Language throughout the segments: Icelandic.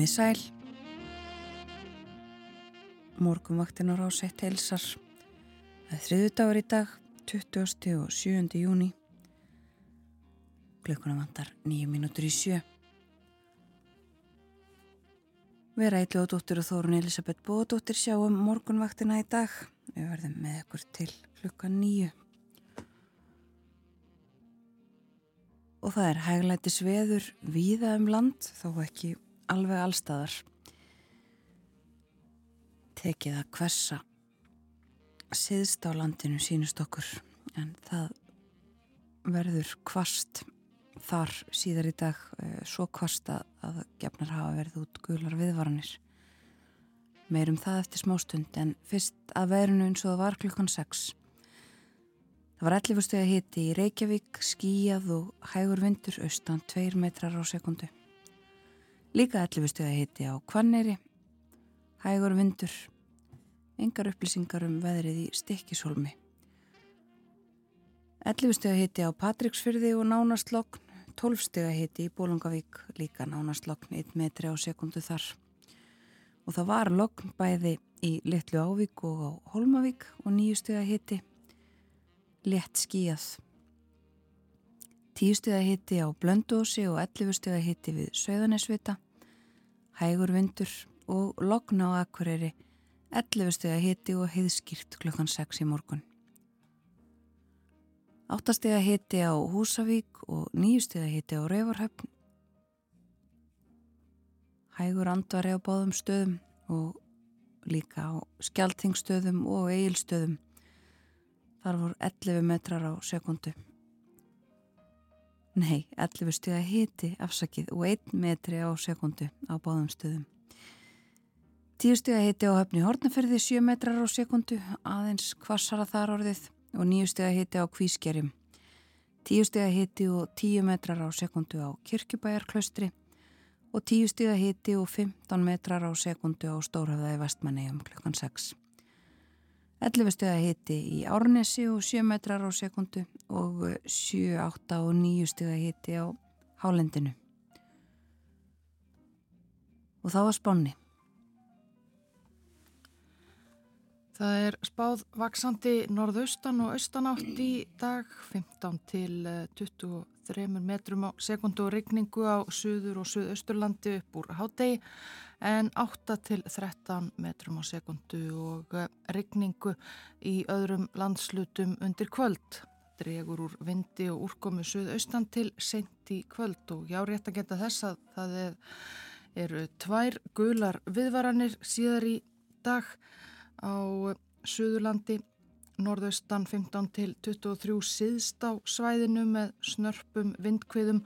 Komið sæl. Morgumvaktin á rásett heilsar. Það er þriðu dagur í dag, 20. og 7. júni. Klukkuna vantar nýju mínútur í sjö. Vera Eitluðdóttir og Þórun Elisabeth Bóðdóttir sjáum morgunvaktina í dag. Við verðum með ykkur til klukka nýju. Og það er hæglæti sveður víða um land, þó ekki alveg allstaðar. Tekið að hversa siðst á landinu sínust okkur, en það verður kvast þar síðar í dag, svo kvast að, að gefnar hafa verið út gular viðvaranir. Meirum það eftir smástund, en fyrst að verinu eins og það var klukkan 6. Það var 11 steg að hiti í Reykjavík, skíjað og hægur vindur austan 2 metrar á sekundu. Líka 11 steg að hiti á Kvanneri, hægur vindur, engar upplýsingar um veðrið í Stikkishólmi. 11 steg að hiti á Patricksfyrði og nánastlokn, 12 steg að hiti í Bólungavík, líka nánastlokn 1 metri á sekundu þar. Og það var lokn bæði í Littlu Ávík og á Holmavík og 9 steg að hiti létt skíjað. Tíu stuða hitti á Blöndósi og 11 stuða hitti við Söðanesvita, hægur vindur og lokna á Akureyri, 11 stuða hitti og heiðskýrt klukkan 6 í morgun. 8 stuða hitti á Húsavík og 9 stuða hitti á Rauvarhöfn, hægur andvari á báðum stöðum og líka á skjaltingstöðum og eigilstöðum. Þar voru 11 metrar á sekundu. Nei, 11 stuða hiti afsakið og 1 metri á sekundu á báðum stöðum. 10 stuða hiti á höfni Hortnaferði 7 metrar á sekundu, aðeins kvassara þar orðið og 9 stuða hiti á Kvískerjum. 10 stuða hiti og 10 metrar á sekundu á Kirkjubæjarklaustri og 10 stuða hiti og 15 metrar á sekundu á Stórhafðaði vestmanni um klukkan 6. 11 stöða hiti í Árnesi og 7 metrar á sekundu og 7, 8 og 9 stöða hiti á Hálendinu. Og þá var spánni. Það er spáð vaksandi norðaustan og austanátt í dag 15 til 23 metrum á sekundu og regningu á suður og suðausturlandi upp úr hádegi en 8 til 13 metrum á sekundu og regningu í öðrum landslutum undir kvöld. Dregur úr vindi og úrkomu suðaustan til sent í kvöld og já rétt að geta þess að það er, eru tvær gular viðvaranir síðar í dag á Suðurlandi, norðaustan 15 til 23 síðst á svæðinu með snörpum vindkviðum.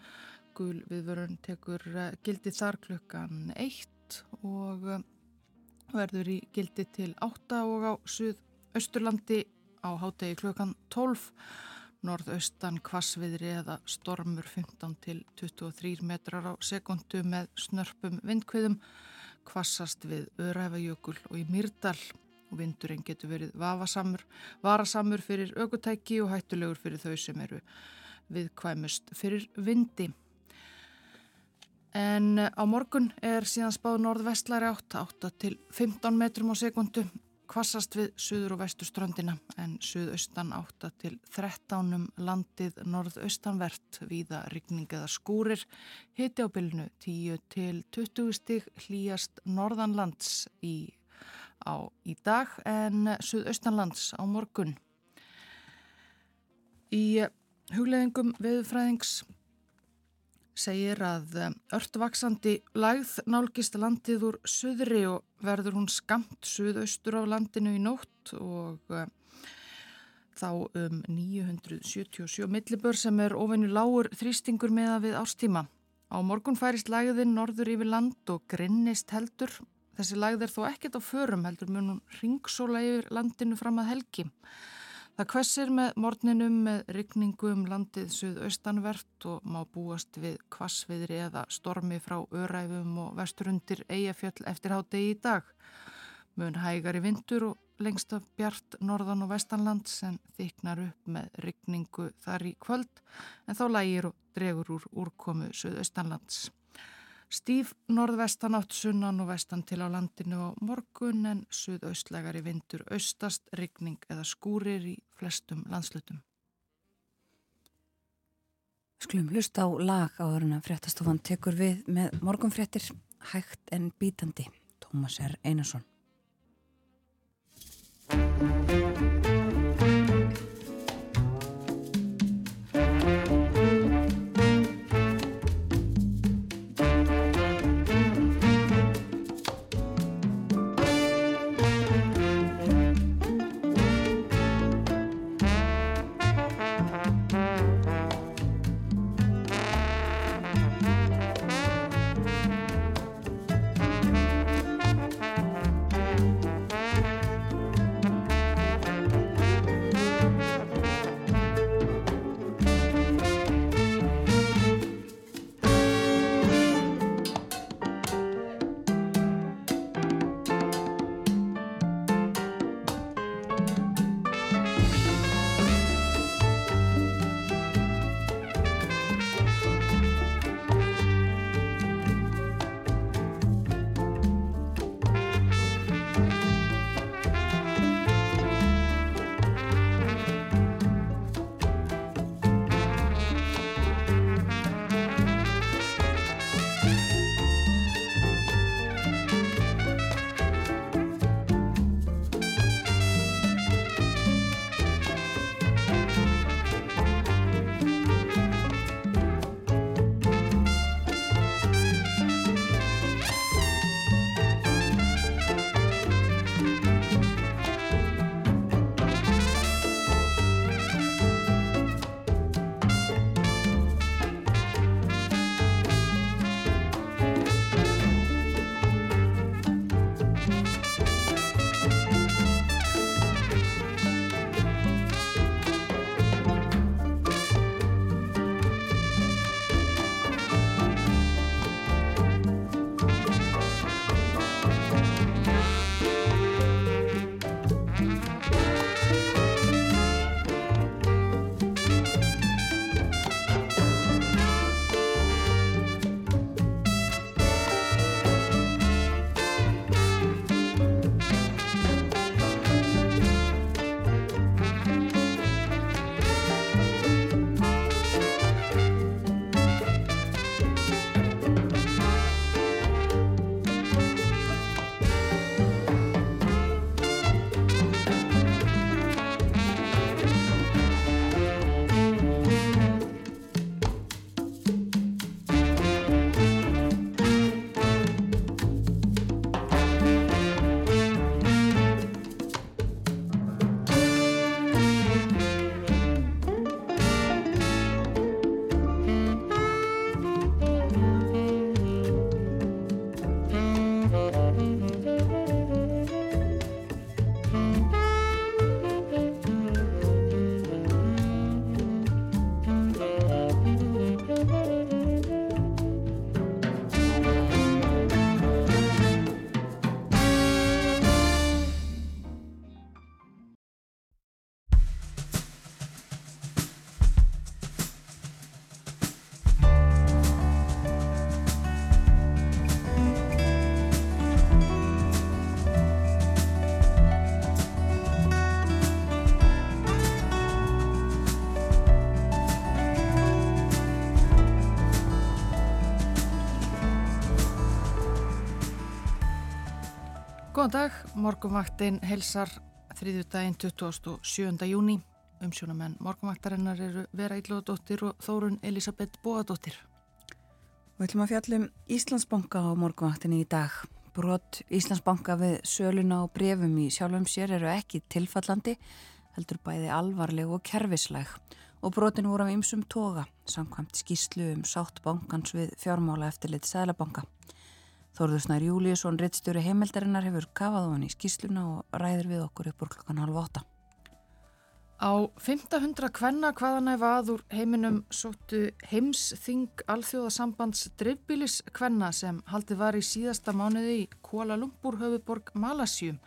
Gul viðvörun tekur gildi þar klukkan 1 og verður í gildi til 8 og á Suðausturlandi á hátegi klukkan 12. Norðaustan kvassviðri eða stormur 15 til 23 metrar á sekundu með snörpum vindkviðum kvassast við Öræfajökul og í Myrdal og vindurinn getur verið vafasamur, varasamur fyrir aukutæki og hættulegur fyrir þau sem eru viðkvæmust fyrir vindi. En á morgun er síðan spáð norðvestlæri átt, 8 til 15 metrum á sekundu, kvassast við suður og vestur ströndina en suðaustan 8 til 13 um landið norðaustanvert viða rigning eða skúrir, hiti á bylnu 10 til 20 stig hlýjast norðanlands í á í dag en Suðaustanlands á morgun. Í hugleðingum veðufræðings segir að öllvaksandi lægð nálgist landið úr suðri og verður hún skamt suðaustur á landinu í nótt og þá um 977 millibör sem er ofinu lágur þrýstingur meða við árstíma. Á morgun færist lægðin norður yfir land og grinnist heldur Þessi lagð er þó ekkert á förum heldur munum ringsóla yfir landinu fram að helgi. Það kvessir með morninum með rykningu um landið suðaustanvert og má búast við kvassviðri eða stormi frá öræfum og vesturundir eigafjöll eftir hádegi í dag. Mun hægar í vindur og lengst af bjart norðan og vestanland sem þyknar upp með rykningu þar í kvöld en þá lægir og dregur úr úrkomu suðaustanlands. Stíf norðvestanátt sunnan og vestan til á landinu á morgun en suðaustlegari vindur austast, rigning eða skúrir í flestum landslutum. Skulum hlust á lag á öruna fréttastofan tekur við með morgunfréttir hægt en bítandi. Tómas R. Einarsson. Góðan dag, morgunvaktin helsar þriðju daginn 27. júni. Umsjónamenn morgunvaktarinnar eru Vera Íllóðadóttir og Þórun Elisabeth Bóadóttir. Við ætlum að fjallum Íslandsbanka á morgunvaktinni í dag. Brot Íslandsbanka við söluna og brefum í sjálfum sér eru ekki tilfallandi, heldur bæði alvarleg og kervisleg og brotin voru af ymsum toga, samkvæmt skýslu um sátt bankans við fjármála eftirlit Sælabanka. Þórðursnær Júliusson, rittstjóri heimildarinnar, hefur kafað á hann í skýsluna og ræðir við okkur upp úr klokkan halv åtta. Á 500 kvenna hvaðanæfa aður heiminum sóttu heimsþing alþjóðasambands dreifbílis kvenna sem haldið var í síðasta mánuði í Kuala Lumpur höfuborg Malasjum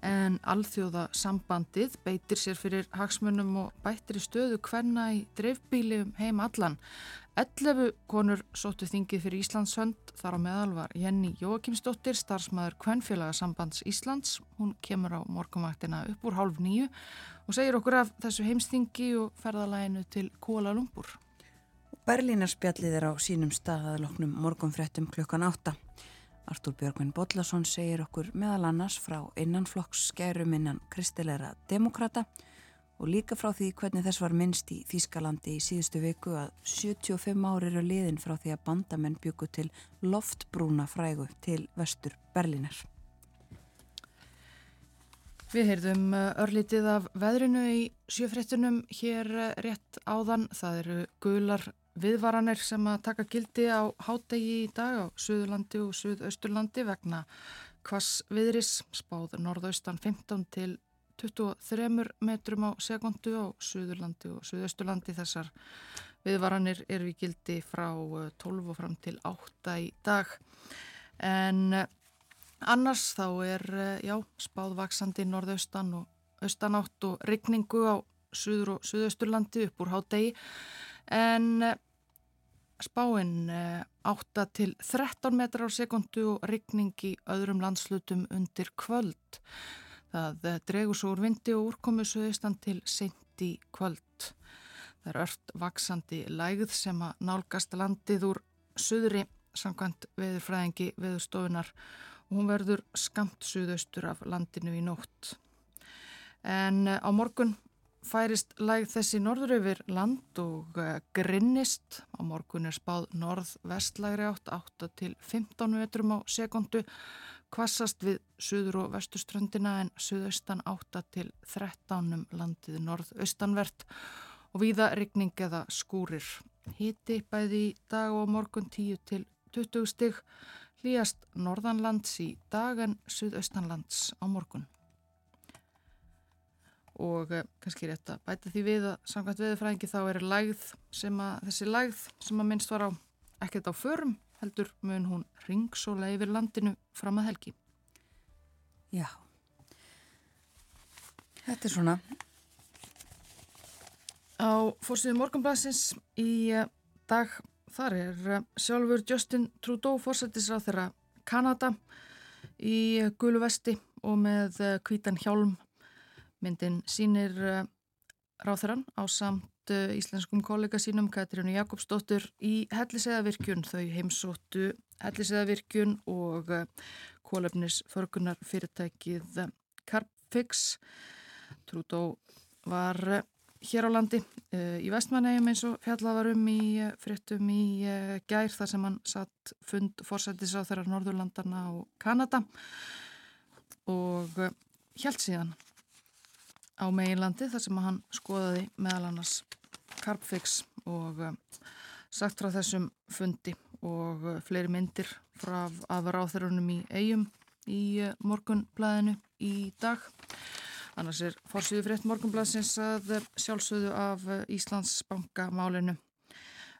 en alþjóðasambandið beitir sér fyrir hagsmunum og bættir í stöðu kvenna í dreifbíli um heim allan 11 konur sóttu þingið fyrir Íslands hönd þar á meðal var Jenny Jóakimsdóttir, starfsmæður Kvenfélagasambands Íslands. Hún kemur á morgumvaktina upp úr hálf nýju og segir okkur af þessu heimstingi og ferðalæginu til Kuala Lumpur. Berlínarspjallið er á sínum staðaðaloknum morgumfrettum klukkan átta. Artúr Björgvin Bodlason segir okkur meðal annars frá innanflokks skerum innan kristilegra demokrata og og líka frá því hvernig þess var minnst í Þýskalandi í síðustu viku að 75 ári eru liðin frá því að bandamenn byggu til loftbrúna frægu til vestur Berlínar. Við heyrðum uh, örlítið af veðrinu í sjöfréttunum hér uh, rétt áðan. Það eru gular viðvaranir sem að taka gildi á hátegi í dag á Suðurlandi og Suðausturlandi vegna kvass viðris spáð norðaustan 15 til 23 metrum á sekundu á Suðurlandi og Suðausturlandi. Þessar viðvaranir eru í gildi frá 12 eh, og fram til 8 í dag. En eh, annars þá er eh, já, spáðvaksandi norðaustan og austanátt og rigningu á Suður og Suðausturlandi upp úr hádegi. En spáinn 8 til 13 metrar á sekundu og rigning í öðrum landslutum undir kvöld Það eh, dregur svo úr vindi og úrkomu suðistan til seint í kvöld. Það er ört vaksandi lægð sem að nálgast landið úr suðri samkvæmt veðurfræðingi veðurstofunar og hún verður skamt suðaustur af landinu í nótt. En eh, á morgun færist lægð þessi norður yfir land og eh, grinnist. Á morgun er spáð norð-vestlægri átt 8 til 15 metrum á sekundu Kvassast við suður og vestuströndina en suðaustan 8 til 13 um landið norðaustanvert og víða rigning eða skúrir. Hiti bæði í dag og morgun 10 til 20 stig, hlýjast norðanlands í dag en suðaustanlands á morgun. Og eh, kannski rétt að bæta því við að samkvæmt veðurfræðingi þá er lægð að, þessi lægð sem að minnst var á ekkert á förum heldur mun hún ringsóla yfir landinu fram að helgi. Já, þetta er svona. Á fórsíðu morgunblæsins í eh, dag þar er eh, sjálfur Justin Trudeau fórsættisráð þeirra Kanada í gulu vesti og með kvítan eh, hjálm. Myndin sínir ráþurann á samt íslenskum kollega sínum Katrínu Jakobsdóttur í helliseðavirkjun. Þau heimsóttu helliseðavirkjun og eh, kólefnisförgunar fyrirtækið Carpfix. Trúdó var eh, hér á landi uh, í vestmannegjum eins og fjallavarum í frittum í gær þar sem hann satt fund fórsættis á þeirra Norðurlandana og Kanada og held síðan á meginlandi þar sem hann skoðaði meðal annars Carpfix og uh, sagt frá þessum fundi og uh, fleiri myndir frá af ráþurunum í eigum í uh, morgunblæðinu í dag. Annars er fórsýðu frétt morgunblæðsins að sjálfsögðu af Íslandsbanka málinu.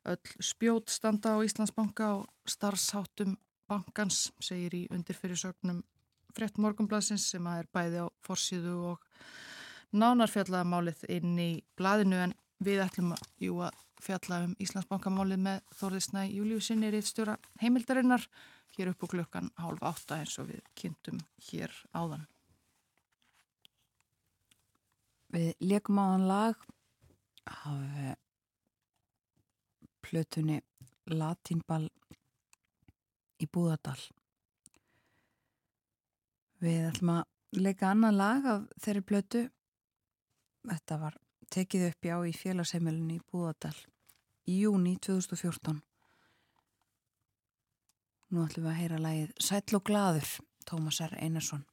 Öll spjót standa á Íslandsbanka og starfsháttum bankans segir í undirfyrirsögnum frétt morgunblæðsins sem að er bæði á fórsýðu og nánarfjallaðamálið inn í blæðinu en Við ætlum jú, að fjalla um Íslandsbankamálið með Þorðisnæ Júliusinni Ríðstjóra heimildarinnar hér upp á klukkan hálf átta eins og við kynntum hér áðan. Við leikum áðan lag af eh, plötunni Latínball í Búðardal. Við ætlum að leika annan lag af þeirri plötu. Þetta var tekið upp já í félagsheimilinu í Búðardal í júni 2014. Nú ætlum við að heyra lægið Sætl og gladur, Tómas R. Einarsson.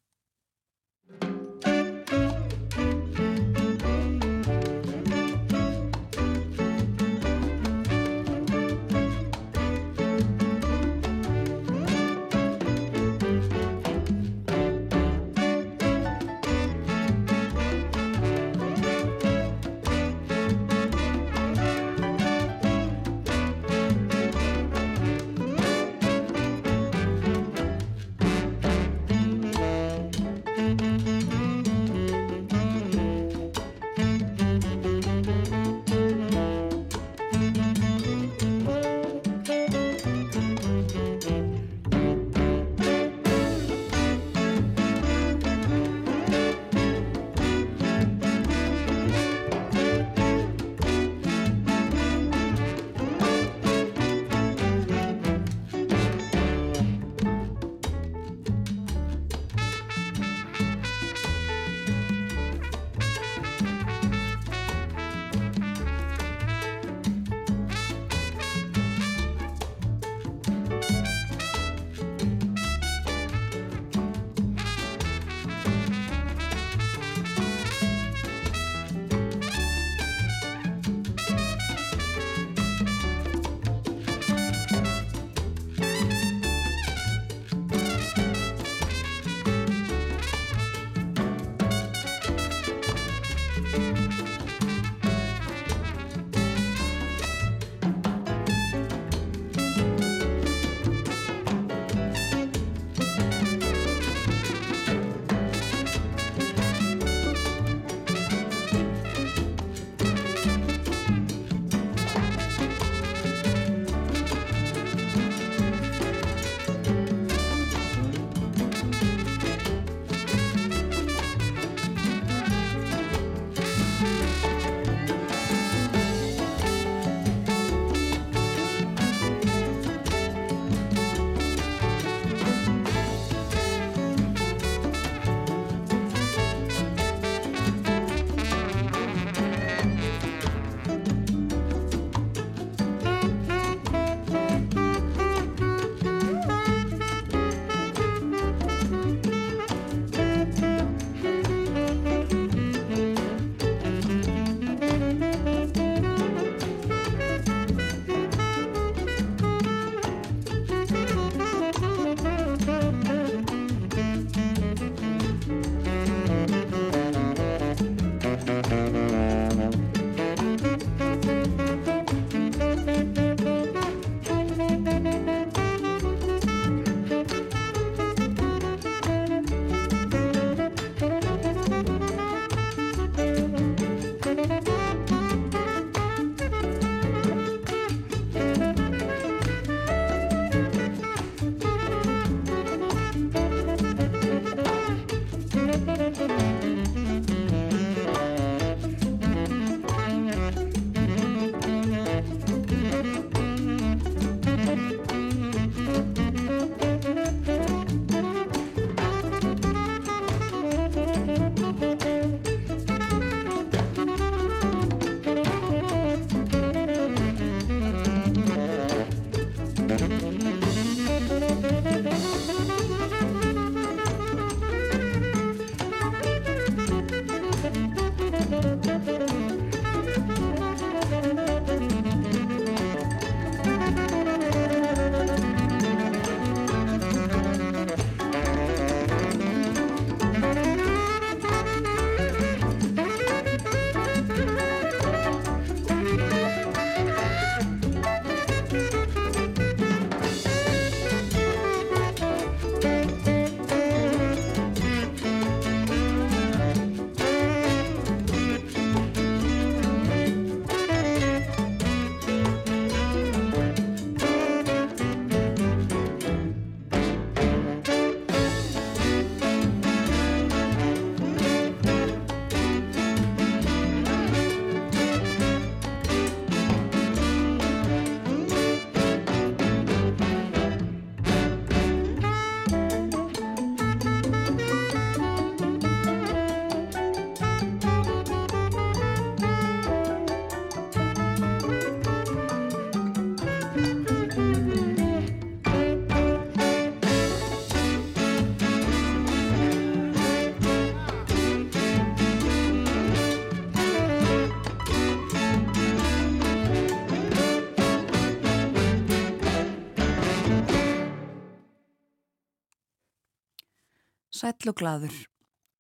Sæll og gladur,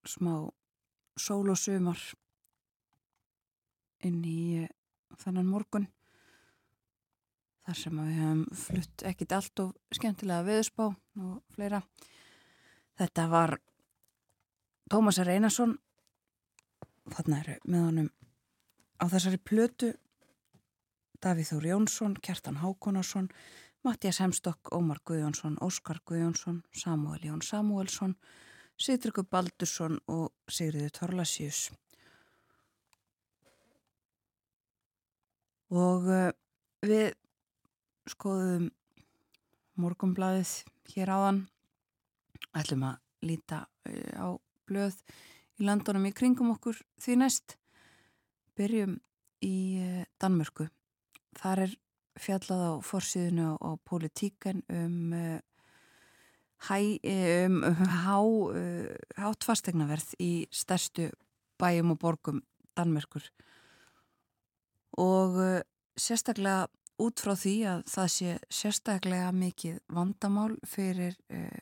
smá sól og sumar inn í uh, þannan morgun þar sem við hefum flutt ekkit allt og skemmtilega viðspá og fleira. Þetta var Tómas Reynarsson, þarna eru með honum á þessari plötu Davíð Þór Jónsson, Kjartan Hákonarsson, Mattias Hemstokk, Ómar Guðjónsson, Óskar Guðjónsson, Samuel Jón Samuelsson, Sýtryggur Baldursson og Sigriður Torlasjus. Og uh, við skoðum morgumblaðið hér áðan, ætlum að líta uh, á blöð í landunum í kringum okkur því næst. Byrjum í uh, Danmörku. Þar er fjallað á forsýðinu á, politíkan um um, há, uh, hátt fastegnaverð í stærstu bæjum og borgum Danmörkur og uh, sérstaklega út frá því að það sé sérstaklega mikið vandamál fyrir uh,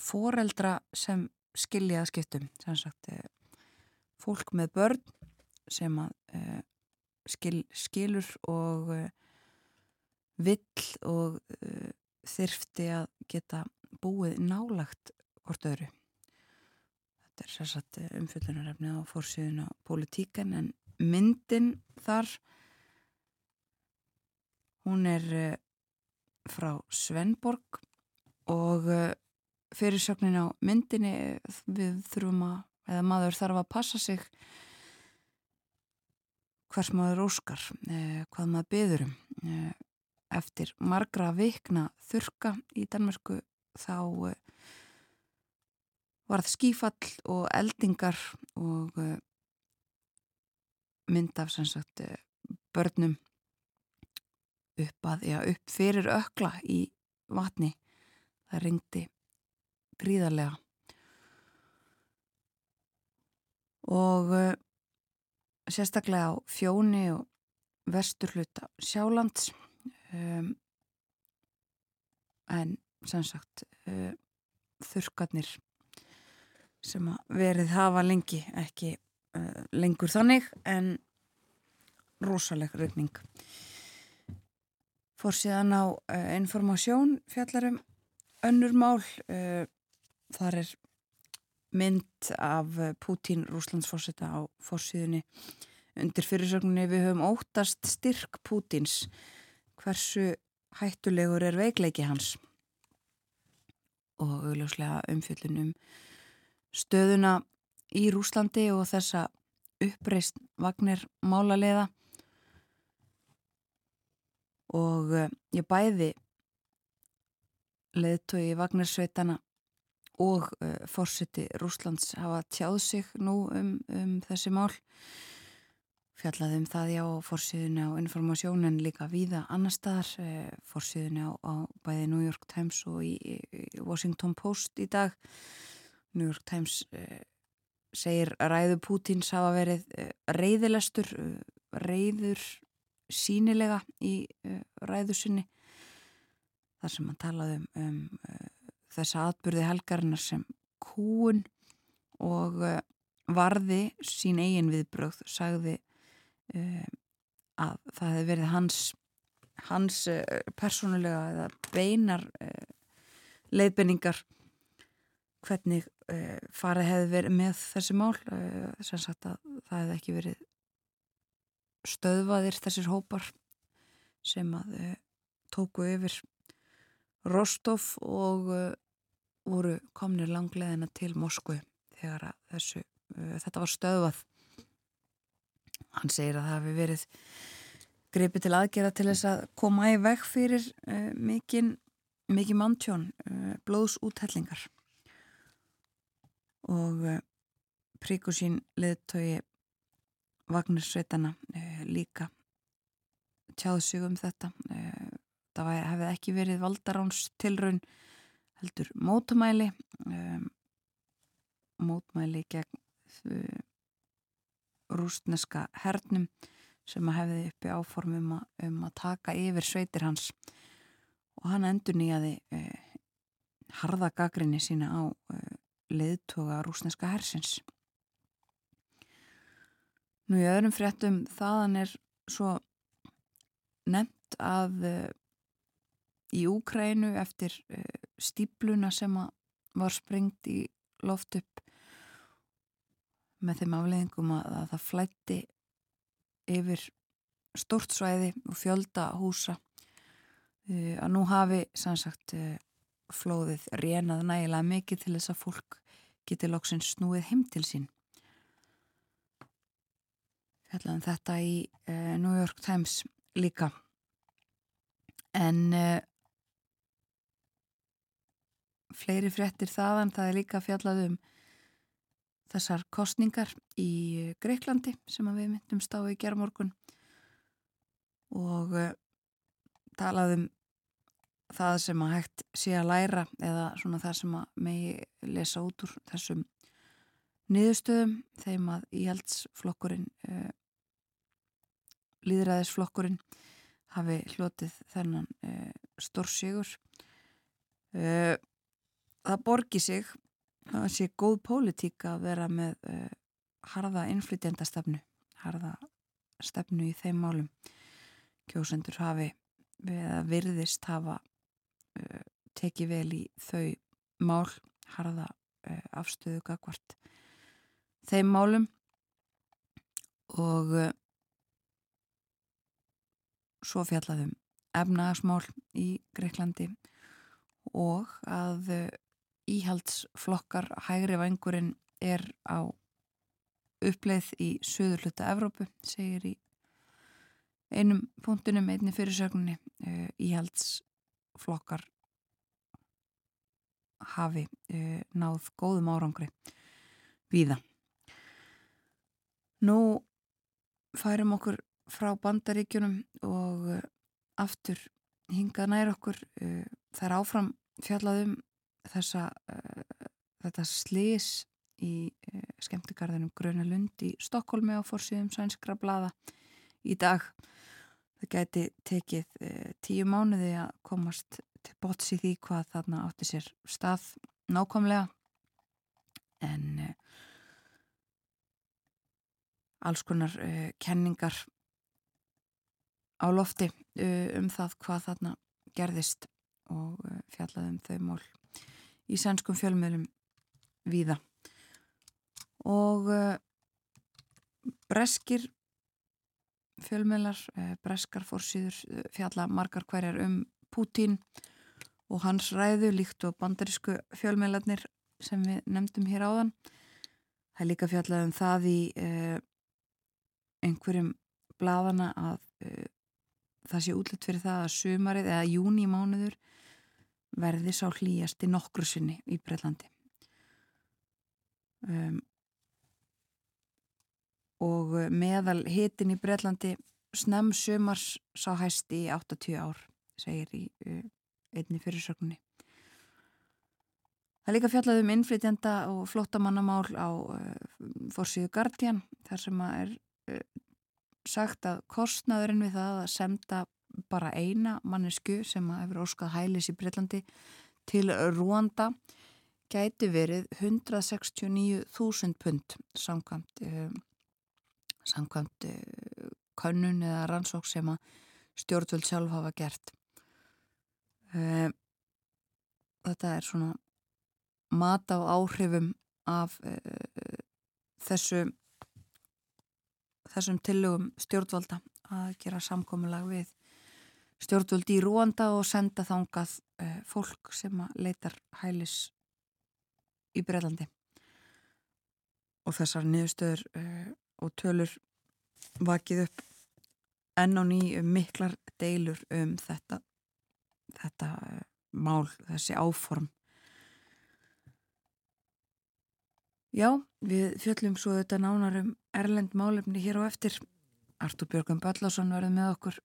foreldra sem skiljaða skiptum sagt uh, fólk með börn sem að uh, skil, skilur og uh, vill og þyrfti að geta búið nálagt hvort öðru. Þetta er sérsagt umfyllunarefni á fórsíðun á politíkan en myndin þar hún er eh, frá Svenborg og eh, fyrirsögnin á myndinni við þurfum að, eða maður þarf að passa sig hvers maður óskar, eh, hvað maður byður um eftir margra vikna þurka í Danmarku þá uh, var það skífall og eldingar og uh, mynd af sagt, uh, börnum upp, að, já, upp fyrir ökla í vatni. Það ringdi gríðarlega. Og sérstaklega á fjóni og vesturluta sjálands um, en sem sagt uh, þurkarnir sem að verið hafa lengi ekki uh, lengur þannig en rosaleg regning fór síðan á uh, informasjón fjallarum önnur mál uh, þar er mynd af Pútín Rúslandsforsetta á fórsíðunni undir fyrirsögninni við höfum óttast styrk Pútins hversu hættulegur er veikleiki hans. Og augljóslega umfjöllunum stöðuna í Rúslandi og þessa uppreist vagnir málaleiða og eh, ég bæði leðtögi vagnarsveitana og eh, fórseti Rúslands hafa tjáð sig nú um, um þessi mál fjallaðum það já fórsíðunni á informasjónin líka víða annar staðar eh, fórsíðunni á, á bæði New York Times og í, í Washington Post í dag. New York Times eh, segir ræðu Pútins hafa verið eh, reyðilestur reyður sínilega í ræðu sinni. Þar sem hann talaði um, um þessa atbyrði helgarinnar sem kúun og varði sín eigin viðbröð sagði uh, að það hefði verið hans hans uh, persónulega eða beinar uh, leiðbenningar hvernig farið hefði verið með þessi mál. Sem sagt að það hefði ekki verið stöðvaðir þessir hópar sem að tóku yfir Rostov og voru komnir langleðina til Moskvu þegar þessu, þetta var stöðvað Hann segir að það hefur verið greipið til aðgera til þess að koma í veg fyrir uh, mikinn mikið manntjón, uh, blóðsúthellingar. Og uh, Príkusín leðtögi Vagnarsveitana uh, líka tjáðu sig um þetta. Það hefði ekki verið valdaráns tilraun heldur mótumæli um, mótumæli gegn rústneska hernum sem að hefði uppi áformum um, um að taka yfir sveitir hans og hann endur nýjaði eh, harða gaggrinni sína á eh, leðtoga rúsneska hersins. Nú í öðrum fréttum þaðan er svo nefnt að eh, í Úkrænu eftir eh, stípluna sem var sprengt í loft upp með þeim afleðingum að, að það flætti yfir stort svæði og fjölda húsa. Uh, að nú hafi sannsagt uh, flóðið rénað nægilega mikið til þess að fólk geti loksins snúið heim til sín. Fjallaðum þetta í uh, New York Times líka. En fleiri fréttir þaðan það er líka fjallað um þessar kostningar í Greiklandi sem við myndum stáði í gerðmorgun og uh, talaðum það sem að hægt sé að læra eða svona það sem að megi lesa út úr þessum niðurstöðum þeim að íhaldsflokkurinn uh, líðræðisflokkurinn hafi hlotið þennan uh, stórsígur það borgi sig það sé góð pólitík að vera með uh, harða innflytjandastefnu harða stefnu í þeim málum. Kjósendur hafi við virðist hafa uh, tekið vel í þau mál harða uh, afstöðu gagvart þeim málum. Og svo fjallaðum efnagasmál í Greiklandi og að íhaldsflokkar hægri vangurinn er á uppleið í söður hluta Evrópu, segir í einum punktunum, einni fyrirsögninni uh, íhaldsflokkar hafi uh, náð góðum árangri víða. Nú færum okkur frá bandaríkjunum og uh, aftur hingað nær okkur þar áfram fjallaðum þessa, uh, þetta slís í uh, skemmtikarðinum Gröna Lund í Stokkólmi á fórsíðum sænskra blada í dag. Það gæti tekið uh, tíu mánuði að komast til bots í því hvað þarna átti sér stað nákvæmlega en alls konar kenningar á lofti um það hvað þarna gerðist og fjallaðum þau mál í sænskum fjölmiðlum víða. Og uh, breskir fjölmiðlar, uh, breskar fórsýður uh, fjalla margar hverjar um Pútín og hans ræðu líkt og bandarísku fjölmiðlarnir sem við nefndum hér áðan. Það er líka fjallað um það í einhverjum bladana að það sé útlitt fyrir það að sumarið eða júni mánuður verði sá hlýjasti nokkru sinni í Breitlandi um, og meðal hitin í Breitlandi snem sumars sá hæst í 80 ár, segir í uh, einni fyrirsökunni. Það líka fjallað um innflytjanda og flottamannamál á uh, Forsíðu Guardian þar sem að er uh, sagt að kostnaðurinn við það að semta bara eina mannesku sem að hefur óskað hælis í Breitlandi til Rúanda gæti verið 169.000 pund samkvæmt, uh, samkvæmt uh, könnun eða rannsók sem að stjórnvöld sjálf hafa gert. Uh, þetta er svona mat á áhrifum af uh, þessu þessum tillögum stjórnvalda að gera samkominlag við stjórnvöldi í Rúanda og senda þángað uh, fólk sem leitar hælis í Breilandi og þessar niðurstöður uh, og tölur vakið upp enn á ný miklar deilur um þetta þetta mál, þessi áform Já, við fjöllum svo þetta nánarum Erlend málefni hér á eftir. Artur Björgum Böllásson verður með okkur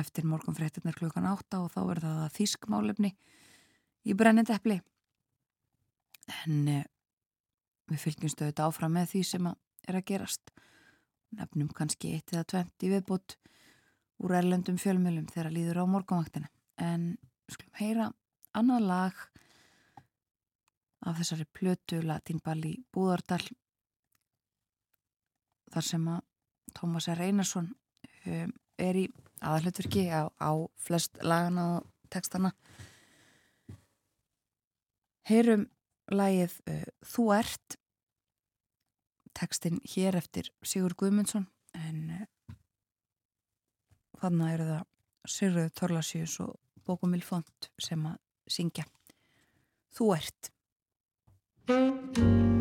eftir morgun fréttinnar klukkan átta og þá verður það að þísk málefni í brennindepli. En eh, við fylgjumstu þetta áfram með því sem að er að gerast. Nefnum kannski eitt eða tvent í viðbútt úr erlendum fjölmjölum þegar líður á morgunvaktina. En skulum heyra annað lag af þessari plötu Latinball í Búðardal þar sem að Tómas R. Einarsson um, er í aðalutverki á, á flest lagana og textana heyrum lagið uh, Þú ert textin hér eftir Sigur Guðmundsson en uh, þannig eru það Sigurður Torlasjus og Bókumil Font sem að syngja Þú ert. Þú ert,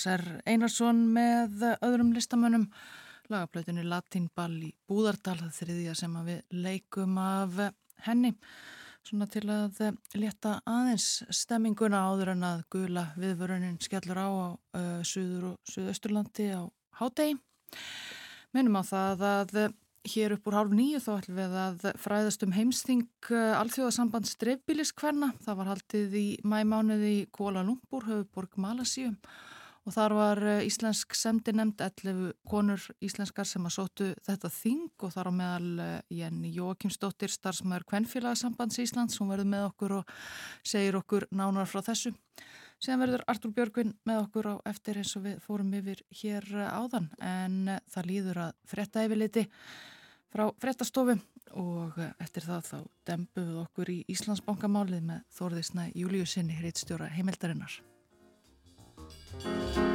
Tómas R. Einarsson með öðrum listamönnum lagaplötunni Latinball í Búðardal, þriðja sem við leikum af henni svona til að leta aðeins stemminguna áður en að gula viðvörunin skellur á á uh, Suður og Suðausturlandi á hátegi. Minnum á það að hér upp úr hálf nýju þá ætlum við að fræðast um heimsting alþjóðasamband strefbíliskverna. Það var haldið í mæmánuði í Kuala Lumpur, höfuborg Malasíum og þar var eh, íslensk semdi nefnd 11 konur íslenskar sem að sótu þetta þing og þar á meðal eh, Jenny Jóakimsdóttir starfsmæður Kvenfélagsambands Íslands hún verður með okkur og segir okkur nánar frá þessu. Síðan verður Artur Björgvin með okkur á eftir eins og við fórum yfir hér eh, áðan en það líður að fretta yfirleiti frá frettastofu og eftir það þá dembuð okkur í Íslandsbankamálið með Þórðisna Júliusinni, reittstjóra heimildarinnar. you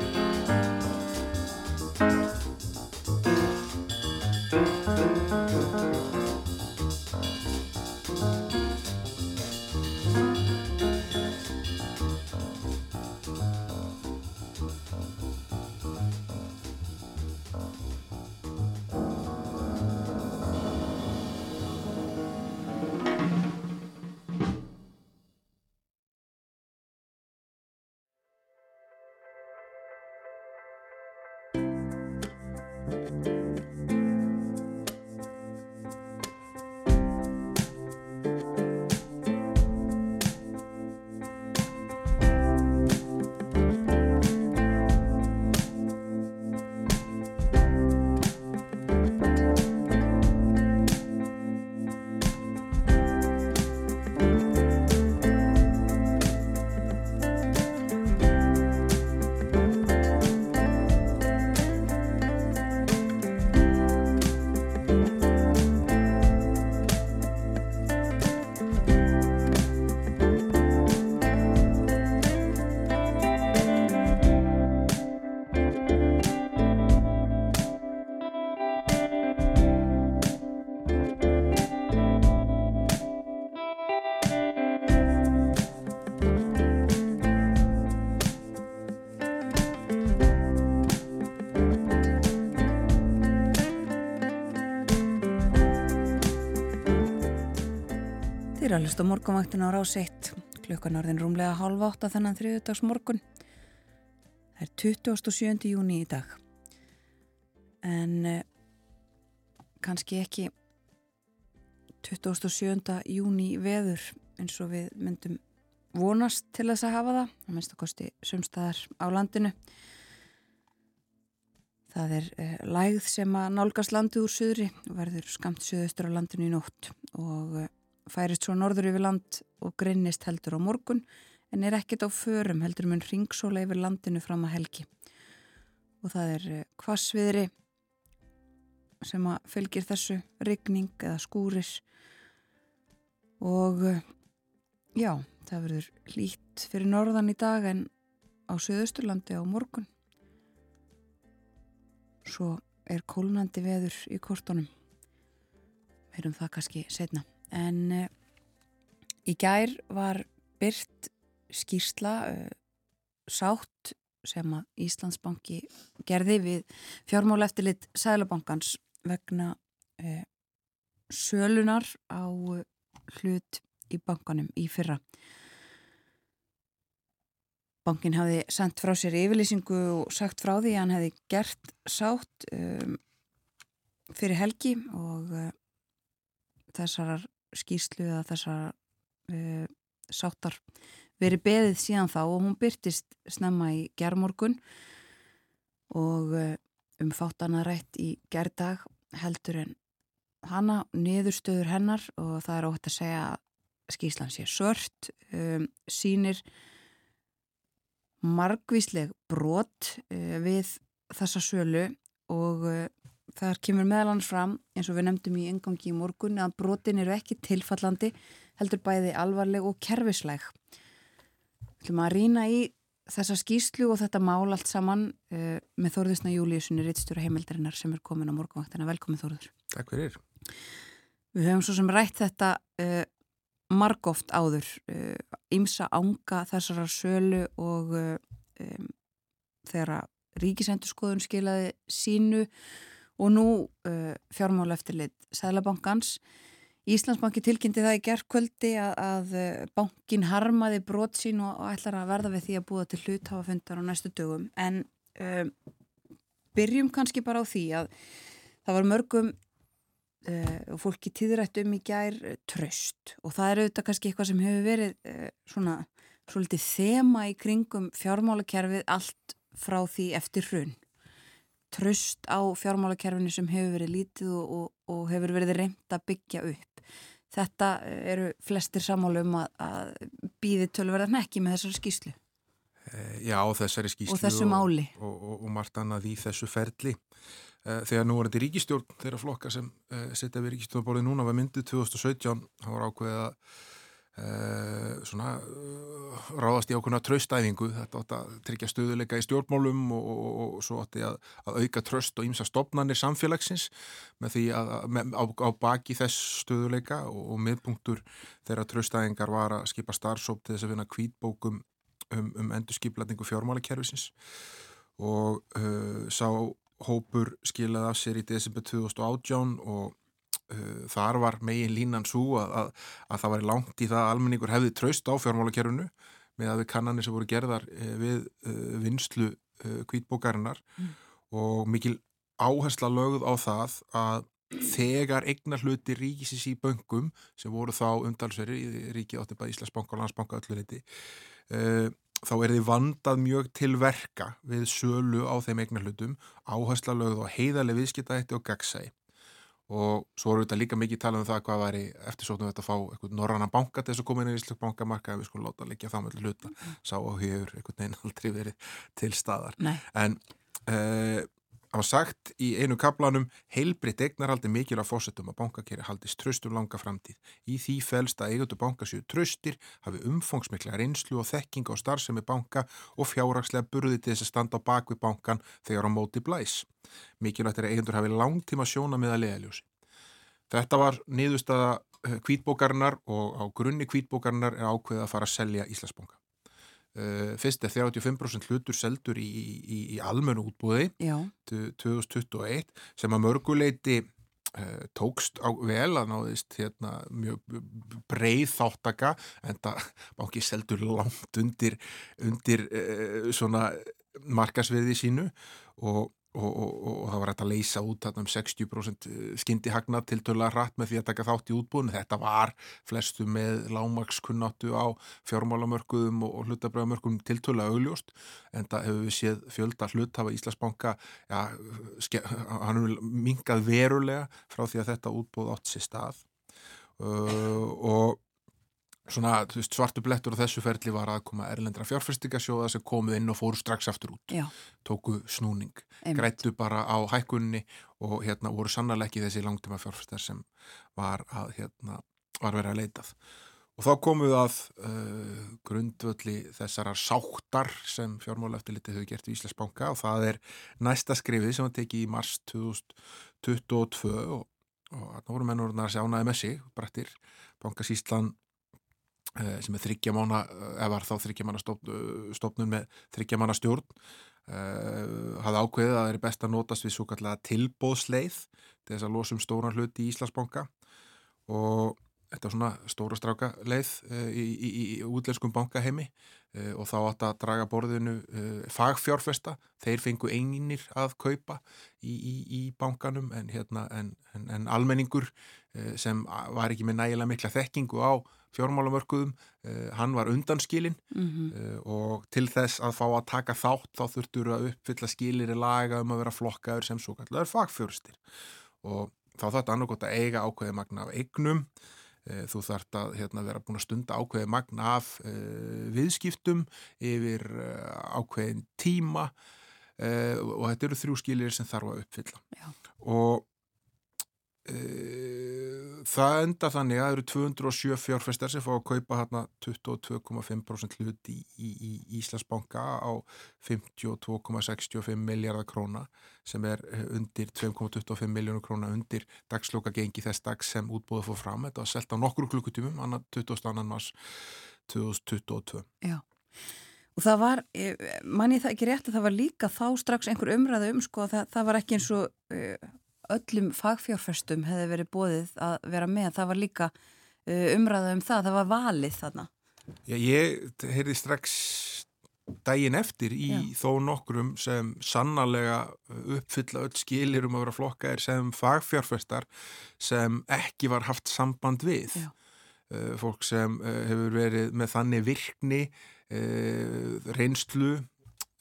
Þið er að hlusta morgunvaktinu á rás 1 klukkan orðin rúmlega halv átta þennan þriðudags morgun það er 27. júni í dag en eh, kannski ekki 27. júni veður eins og við myndum vonast til þess að hafa það að minnst að kosti sumstaðar á landinu það er eh, lægð sem að nálgast landi úr söðri og verður skamt söðustur á landinu í nótt og eh, færist svo norður yfir land og grinnist heldur á morgun en er ekkert á förum heldur mun ringsóla yfir landinu fram að helgi. Og það er kvassviðri eh, sem að fylgir þessu rigning eða skúris og eh, já, það verður hlýtt fyrir norðan í dag en á Suðausturlandi á morgun. Svo er kólnandi veður í kortunum. Veirum það kannski setna en uh, í gær var byrt skýrsla uh, sátt sem að Íslandsbanki gerði við fjármála eftirlit Sælabankans vegna uh, sölunar á hlut í bankanum í fyrra. Bankin hafi sendt frá sér yfirlýsingu og sagt frá því að hann hefði gert sátt um, fyrir helgi og þessar skýslu eða þessar uh, sáttar verið beðið síðan þá og hún byrtist snemma í gerðmorgun og uh, um fáttana rætt í gerðdag heldur en hana niðurstöður hennar og það er ótt að segja að skýslan sé sört um, sínir margvísleg brot uh, við þessa sölu og þar kemur meðlans fram eins og við nefndum í engangi í morgun að brotin eru ekki tilfallandi heldur bæði alvarleg og kervisleg Þú ætlum að rýna í þessa skýslu og þetta mál allt saman uh, með Þórðusna Júliussoni Rittstjóra heimildarinnar sem er komin á morgunvaktina. Velkomin Þórður. Takk fyrir. Við höfum svo sem rætt þetta uh, margóft áður ymsa uh, ánga þessara sölu og um, þegar ríkisendurskoðun skilaði sínu og nú uh, fjármála eftirlit Sælabankans. Íslandsbanki tilkynnti það í gerðkvöldi að, að uh, bankin harmaði brot sín og, og ætlar að verða við því að búa til hluthafafundar á næstu dögum. En uh, byrjum kannski bara á því að það var mörgum uh, og fólki tíðrætt um í gær uh, tröst og það er auðvitað kannski eitthvað sem hefur verið svona svolítið þema í kringum fjármálakerfið allt frá því eftir hrun tröst á fjármálakerfinu sem hefur verið lítið og, og, og hefur verið reynd að byggja upp. Þetta eru flestir samálu um að, að býði tölverðan ekki með þessari skýslu. Já, þessari skýslu og þessu máli. Og, margt annað í þessu ferli. Þegar nú var þetta ríkistjórn, þeirra flokka sem setja við ríkistjórnabólið núna var myndið 2017, það var ákveðið að Uh, svona ráðast í ákveðna tröstæfingu þetta átti að tryggja stöðuleika í stjórnmálum og, og, og svo átti að, að auka tröst og ímsa stopnarnir samfélagsins með því að, með, á, á baki þess stöðuleika og, og miðpunktur þeirra tröstæfingar var að skipa starfsóp til þess að finna kvítbókum um, um endur skiplatningu fjármálakerfisins. Og uh, sá hópur skilaði af sér í desember 2018 og Uh, þar var megin línan svo að, að, að það var langt í það að almenningur hefði traust á fjármálakerfunu með að við kannanir sem voru gerðar uh, við uh, vinslu kvítbókarinnar mm. og mikil áhersla lögð á það að þegar eignar hluti ríkisins í böngum sem voru þá umdalsveri í ríki átti bara Íslandsbanka og Landsbanka öllu reyti þá er þið vandað mjög til verka við sölu á þeim eignar hlutum áhersla lögð á heiðarlega viðskiptaðætti og gagsæi og svo voru þetta líka mikið talað um það hvað væri eftirsóknum þetta að fá eitthvað norrannan banka til þess að koma inn í Íslands bankamarka ef við skulum láta líka það með hluta. Sá á hefur einhvern veginn aldrei verið til staðar. Nei. en uh, á sagt í einu kaplanum heilbritt eignarhaldi mikil að fósettum að bankakeri haldist tröstum langa framtíð í því fælst að eigundu bankasjöu tröstir hafi umfangsmikla reynslu og þekking á starfsemi banka og fjárrakslega burði til þess að standa á bakvið bankan þegar á móti blæs mikilvægt er að eigundur hafi langtíma sjóna með að leðaljósi. Þetta var niðurstaða kvítbókarinnar og á grunni kvítbókarinnar er ákveðið að fara að selja Íslandsbónga. Fyrst er 35% hlutur seldur í, í, í almennu útbúði 2021 sem að mörguleiti uh, tókst á vel að náðist hérna, mjög breið þáttaka en það bánki seldur langt undir, undir uh, svona markasviði sínu. Og Og, og, og, og það var hægt að leysa út um 60% skyndi hagnað til tölulega hratt með því að taka þátt í útbúinu. Þetta var flestu með lágmakskunnáttu á fjármálamörkuðum og hlutabröðamörkuðum til tölulega augljóst en það hefur við séð fjölda hlut hafa Íslandsbanka, já, hann hefur mingað verulega frá því að þetta útbúð átt sér stað uh, og Svona veist, svartu blettur á þessu ferli var að koma erlendra fjárfæstingasjóða sem komu inn og fóru strax aftur út. Já. Tóku snúning, Einmitt. grættu bara á hækkunni og hérna voru sannlega ekki þessi langtíma fjárfæstar sem var að hérna var verið að leitað. Og þá komuð að uh, grundvöldi þessarar sáttar sem fjármáleftilitið hefur gert í Íslandsbanka og það er næsta skrifið sem var tekið í mars 2022 og, og þarna voru mennurinn að sjánaði með sig, brættir, Bankasíslan sem er þryggjamána, eða var þá þryggjamána stofnun með þryggjamána stjórn uh, hafði ákveðið að það er best að notast við svo kallega tilbóðsleið til þess að losum stóran hluti í Íslandsbanka. Og þetta er svona stóra stráka leið uh, í, í, í útlenskum bankaheimi uh, og þá átt að draga borðinu fagfjárfesta, þeir fengu einir að kaupa í, í bankanum en, hérna, en, en, en almenningur sem var ekki með nægilega mikla þekkingu á fjármálamörkuðum, uh, hann var undanskilin mm -hmm. uh, og til þess að fá að taka þátt þá þurftur að uppfylla skilir í laga um að vera flokkaður sem svo kallar fagfjörstir og þá þarf þetta annarkot að eiga ákveði magna af eignum uh, þú þarf að hérna, vera búin að stunda ákveði magna af viðskiptum yfir ákveðin tíma og þetta eru þrjú skilir sem þarf að uppfylla Já. og það enda þannig að það eru 207 fjárfestar sem fá að kaupa hérna 22,5% hlut í, í, Íslandsbanka á 52,65 miljardar króna sem er undir 2,25 miljónur króna undir dagsloka gengi þess dags sem útbúið fór fram. Þetta var selgt á nokkur klukkutímum, annar 22. mars 2022. Já. Og það var, manni það ekki rétt að það var líka þá strax einhver umræðu um sko að það, það var ekki eins og uh, öllum fagfjárfestum hefði verið bóðið að vera með. Það var líka uh, umræða um það, það var valið þarna. Já, ég heyrði strax daginn eftir í Já. þó nokkrum sem sannarlega uppfylla öll skilir um að vera flokkaðir sem fagfjárfestar sem ekki var haft samband við. Já. Uh, fólk sem uh, hefur verið með þannig virkni, uh, reynslu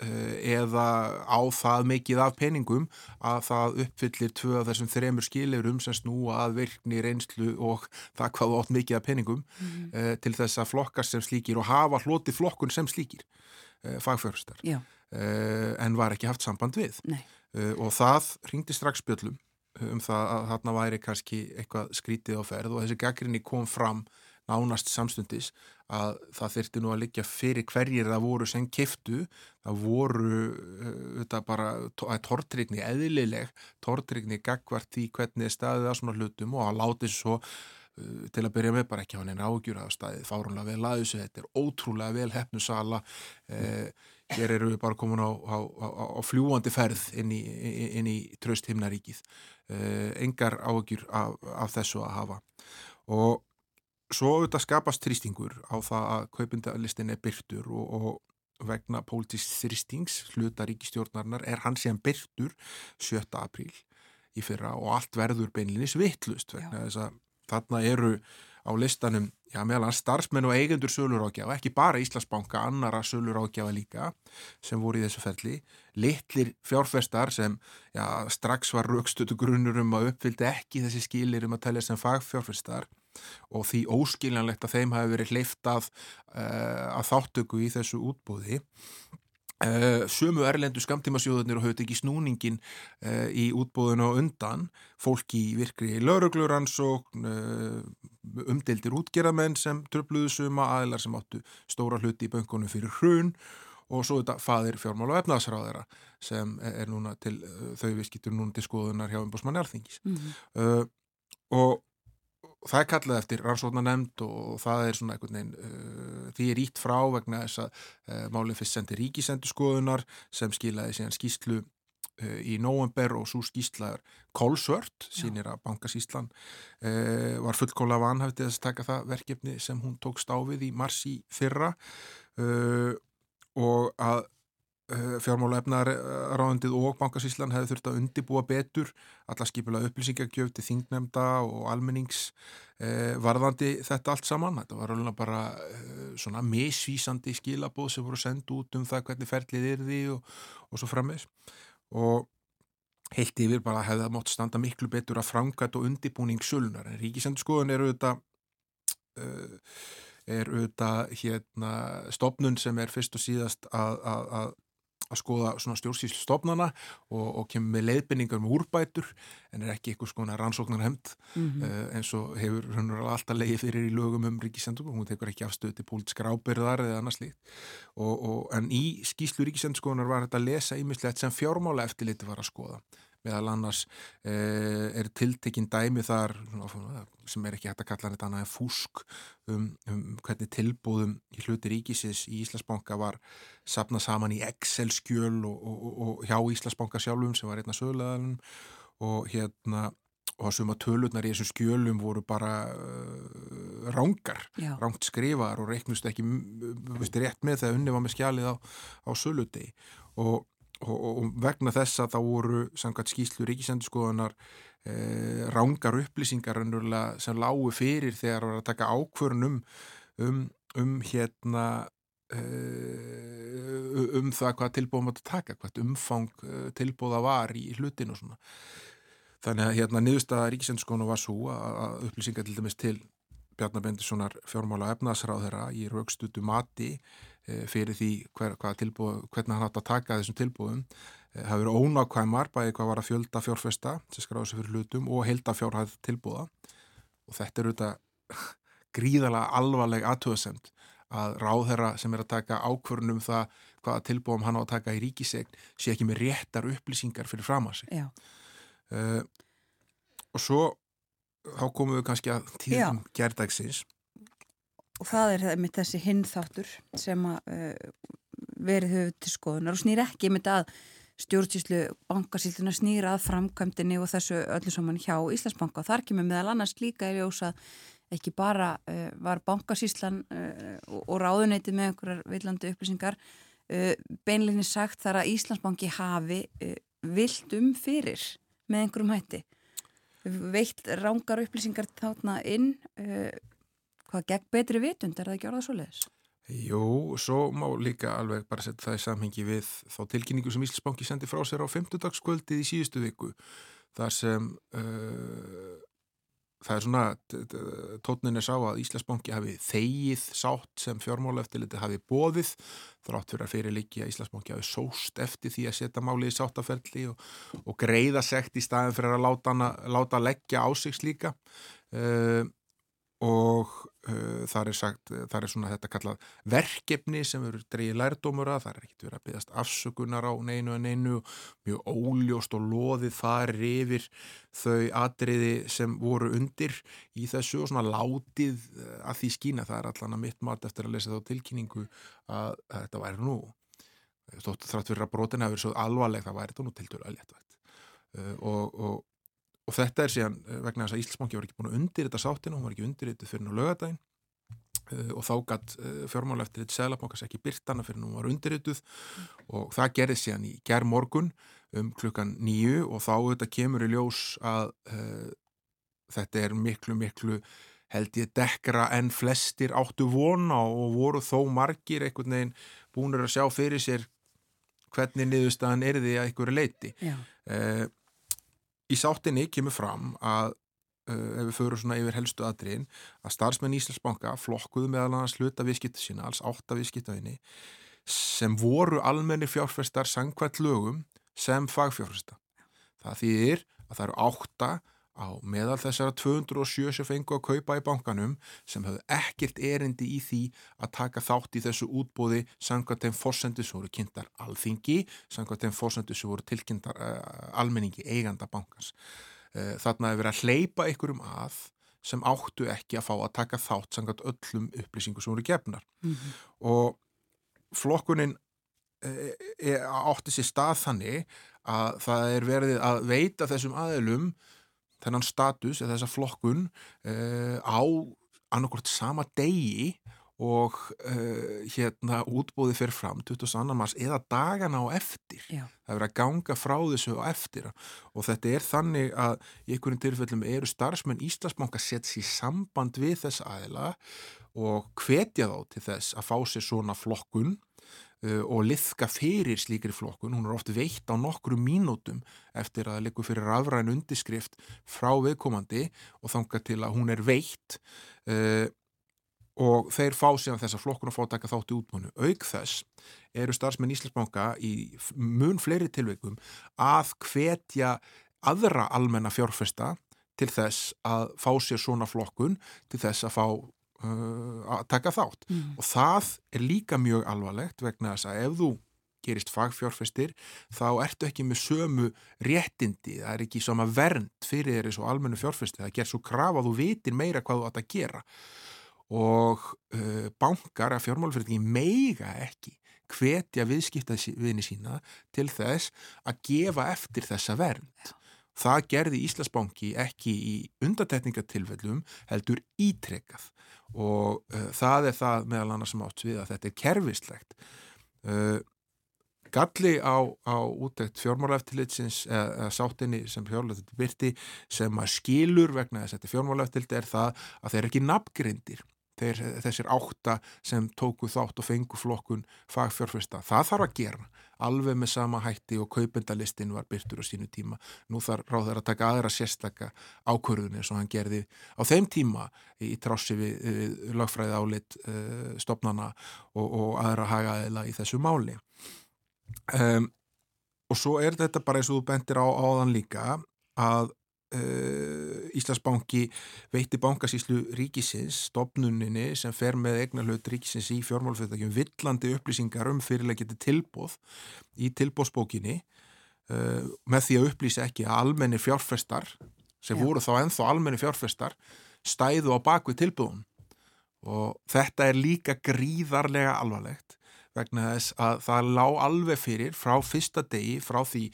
eða á það mikið af peningum að það uppfyllir tvö af þessum þremur skilurum sem snúa að virkni, reynslu og það hvað átt mikið af peningum mm. til þess að flokkar sem slíkir og hafa hloti flokkun sem slíkir uh, fagfjörustar uh, en var ekki haft samband við. Uh, og það ringdi strax bjöllum um það að þarna væri kannski eitthvað skrítið á ferð og þessi gaggrinni kom fram nánast samstundis að það þurfti nú að liggja fyrir hverjir það voru sem kiftu, það voru þetta uh, bara tortrygni eðlileg, tortrygni gagvart því hvernig staðið að svona hlutum og að láti svo uh, til að byrja með bara ekki á henni ágjur að staðið fárunlega vel aðeins, þetta er ótrúlega vel hefnu sala. Eh, hér eru við bara komin á, á, á, á fljúandi ferð inn í, inn í tröst himnaríkið. Eh, engar ágjur af, af þessu að hafa. Og svo auðvitað skapast þrýstingur á það að kaupindalistin er byrtur og, og vegna pólitísk þrýstings hluta ríkistjórnarinnar er hann sem byrtur 7. apríl í fyrra og allt verður beinlinis vittlust vegna þess að þarna eru á listanum, já meðal starfsmenn og eigendur sölurákjafa, ekki bara Íslandsbanka annara sölurákjafa líka sem voru í þessu ferli, litlir fjárfestar sem já, strax var raukstötu grunnur um að uppfyldi ekki þessi skilir um að telja sem fagfjárfestar og því óskiljanlegt að þeim hafi verið hleyftað uh, eh, að þáttöku í þessu útbúði uh, Sumu erlendu skamtímasjóðunir og höfðu ekki snúningin uh, í útbúðinu og undan fólki í virkri laurugluransókn umdeldir útgerðamenn sem tröfluðu suma aðilar sem áttu stóra hluti í böngunum fyrir hrun og svo þetta fadir fjármál og efnaðsráðara sem er núna til þau viðskiptur núna til skoðunar hjá umbúsmanni alþingis mm -hmm. og það er kallað eftir rannsóknar nefnd og það er svona einhvern veginn uh, því er ítt frá vegna þess að uh, málið fyrst sendi ríkisendur skoðunar sem skilaði síðan skýslu uh, í nóvember og svo skýslaður Kolsvört, sínir að Bankasíslan uh, var fullkóla vanhæftið að taka það verkefni sem hún tók stáfið í mars í fyrra uh, og að Eh, fjármála efnaráðundið og bankasíslan hefði þurft að undibúa betur alla skipulega upplýsingagjöf til þingnemda og almennings eh, varðandi þetta allt saman. Þetta var alveg bara eh, svona misvísandi skilabóð sem voru sendt út um það hvernig ferlið er því og, og svo frammeins og heilt yfir bara hefði það mótt standa miklu betur að frangat og undibúning sulunar en ríkisendurskoðun eru þetta uh, er auðvitað hérna stopnun sem er fyrst og síðast að, að, að að skoða svona stjórnsýslu stofnana og, og kemur með leiðbynningar um úrbætur en er ekki eitthvað svona rannsóknar hemd mm -hmm. uh, eh, eins og hefur alltaf leiði fyrir í lögum um ríkisendum og hún tekur ekki afstöð til pólitskra ábyrðar eða annars líkt en í skýslu ríkisendskoðunar var þetta að lesa ímislegt sem fjármála eftirliti var að skoða meðal annars eh, er tiltekinn dæmi þar sem er ekki hægt að kalla þetta annað en fúsk um, um hvernig tilbúðum í hluti ríkisins í Íslandsbanka var sapnað saman í Excel-skjöl og, og, og, og hjá Íslandsbanka sjálfum sem var einna sögulegaðalum og hérna og að suma tölurnar í þessum skjölum voru bara uh, rángar, rángt skrifar og reiknust ekki viðst, rétt með þegar unni var með skjalið á, á sölutegi og og, og vegna þess að þá voru samkvæmt skýslu ríkisendurskoðunar eh, rángar upplýsingar sem lágu fyrir þegar það var að taka ákvörnum um, um hérna eh, um það hvað átt að taka, hvað umfang eh, tilbúða var í hlutinu svona. Þannig að hérna niðurstaða ríkisendurskoðunar var svo að upplýsingar til dæmis til Bjarnar Bendissonar fjármála efnaðsráð þeirra í raukstutu mati fyrir því hver, tilbúð, hvernig hann átt að taka þessum tilbúðum það eh, hefur ónákvæmar bæði hvað var að fjölda fjárfesta sem skráði sig fyrir hlutum og heilda fjárhæð tilbúða og þetta er auðvitað gríðalega alvarleg aðtöðasemt að ráðherra sem er að taka ákvörnum það hvaða tilbúðum hann á að taka í ríkisegn sé ekki með réttar upplýsingar fyrir fram að sig uh, og svo þá komum við kannski að tíðum gerðdagsins og það er mitt þessi hinþáttur sem að uh, verið höfuð til skoðunar og snýr ekki mitt að stjórnsýslu bankasýlduna snýrað framkvæmdini og þessu öllu saman hjá Íslandsbanka. Þar kemur meðal annars líka í ljósa ekki bara uh, var bankasýslan uh, og, ráðuneytið með einhverjar villandi upplýsingar beinleginni sagt þar að Íslandsbanki hafi vilt um fyrir með einhverjum hætti. Veitt rángar upplýsingar þátna inn hvað gegn betri vitund er það ekki orðað svo leiðis? Jú, svo má líka alveg bara setja það í samhengi við þá tilkynningu sem Íslandsbanki sendi frá sér á 5. dagskvöldið í síðustu viku þar sem uh, það er svona tótnin er sá að Íslandsbanki hafi þegið sátt sem fjármála eftirliti hafi bóðið þrátt fyrir að fyrir líki að Íslandsbanki hafi sóst eftir því að setja máli í sáttaferli og, og greiða sekt í staðin fyrir að láta, láta leggja á sig slíka uh, og uh, þar er sagt, þar er svona þetta kallað verkefni sem eru dreyið lærdómur að, það er ekkert verið að byggast afsökunar á neinu en einu, mjög óljóst og loðið þar yfir þau atriði sem voru undir í þessu og svona látið uh, að því skýna, það er allan að mitt mat eftir að lesa þá tilkynningu að, að þetta væri nú, þóttu þrátt fyrir að brotin verið svo alvarleg, það væri þetta nú til dæru að léttvægt. Uh, og, og og þetta er síðan eh, vegna þess að Íslandsbanki var ekki búin að undir þetta sáttinu, hún var ekki undir þetta fyrir nú lögadaginn uh, og þá gætt uh, eh, fjármála eftir þetta selabankas ekki byrtana fyrir nú var undir þetta mm. og það gerði síðan í gerð morgun um klukkan nýju og þá þetta kemur í ljós að uh, þetta er miklu miklu held ég dekkra en flestir áttu vona og voru þó margir einhvern veginn búinur að sjá fyrir sér hvernig niðurstaðan er því að einhverju leiti. Já í sáttinni kemur fram að uh, ef við förum svona yfir helstu aðriðin að starfsmenn Íslandsbanka flokkuðu meðal annars hluta viðskipta sína, alls átta viðskiptaðinni sem voru almenni fjárfestar sangkvæmt lögum sem fagfjárfesta. Það þýðir að það eru átta á meðal þessara 207 sem fengu að kaupa í bankanum sem höfðu ekkert erindi í því að taka þátt í þessu útbóði samkvæmt þeim fórsendu sem voru kynntar alþingi, samkvæmt þeim fórsendu sem voru tilkynntar uh, almenningi eiganda bankans. Uh, þarna hefur verið að hleypa ykkurum að sem áttu ekki að fá að taka þátt samkvæmt öllum upplýsingu sem voru gefnar mm -hmm. og flokkunin uh, átti sér stað þannig að það er verið að veita þessum aðilum þennan status eða þessa flokkun uh, á annarkort sama degi og uh, hérna útbóði fyrir fram 22. mars eða dagana á eftir Já. það verður að ganga frá þessu á eftir og þetta er þannig að í einhverjum tilfellum eru starfsmenn Íslandsbanka sett sér samband við þess aðila og hvetja þá til þess að fá sér svona flokkun og liðka fyrir slíkri flokkun, hún er oft veitt á nokkru mínútum eftir að það likur fyrir afræn undiskrift frá viðkomandi og þanga til að hún er veitt uh, og þeir fá síðan þessa flokkun og fá taka þátt í útbúinu. Auk þess eru starfsmenn Íslandsbanka í mun fleiri tilveikum að hvetja aðra almenna fjárfesta til þess að fá sér svona flokkun, til þess að fá Uh, að taka þátt. Mm. og það er líka mjög alvarlegt vegna þess að ef þú gerist fagfjárfestir þá ertu ekki með sömu réttindi, það er ekki sama vernd fyrir þeirri svo almennu fjárfesti. Það ger svo kraf að þú vitir meira hvað þú átt að gera. Og uh, bankar að fjármálfyrirtingi meiga ekki hvetja viðskiptaðvinni sína til þess að gefa eftir þessa vernd. Já. það gerði Íslasbanki ekki í undatekningatilfellum heldur ítrekað og uh, það er það meðal annars sem átt við að þetta er kerfislegt. Uh, galli á, á útækt fjármálaeftilitsins eða, eða sáttinni sem fjármálaeftiliti byrti sem að skilur vegna þess að þetta fjármálaeftiliti er það að þeir eru ekki nafngrindir þeir, þessir átta sem tóku þátt og fengu flokkun fagfjárfesta það þarf að gera alveg með sama hætti og kaupendalistin var byrtur á sínu tíma. Nú þarf ráður að taka aðra sérstakka ákvörðunni sem hann gerði á þeim tíma í trássi við, við lagfræði álit uh, stopnana og, og aðra hagaðila í þessu máli. Um, og svo er þetta bara eins og þú bentir á áðan líka að Íslandsbanki veitti bankasíslu ríkisins, stopnuninni sem fer með eignar hlut ríkisins í fjármálfjöldakjum villandi upplýsingar um fyrirlegiti tilbóð í tilbóðsbókinni uh, með því að upplýsa ekki að almenni fjárfestar sem Já. voru þá enþá almenni fjárfestar stæðu á bakvið tilbúðun og þetta er líka gríðarlega alvarlegt vegna þess að það lág alveg fyrir frá fyrsta degi, frá því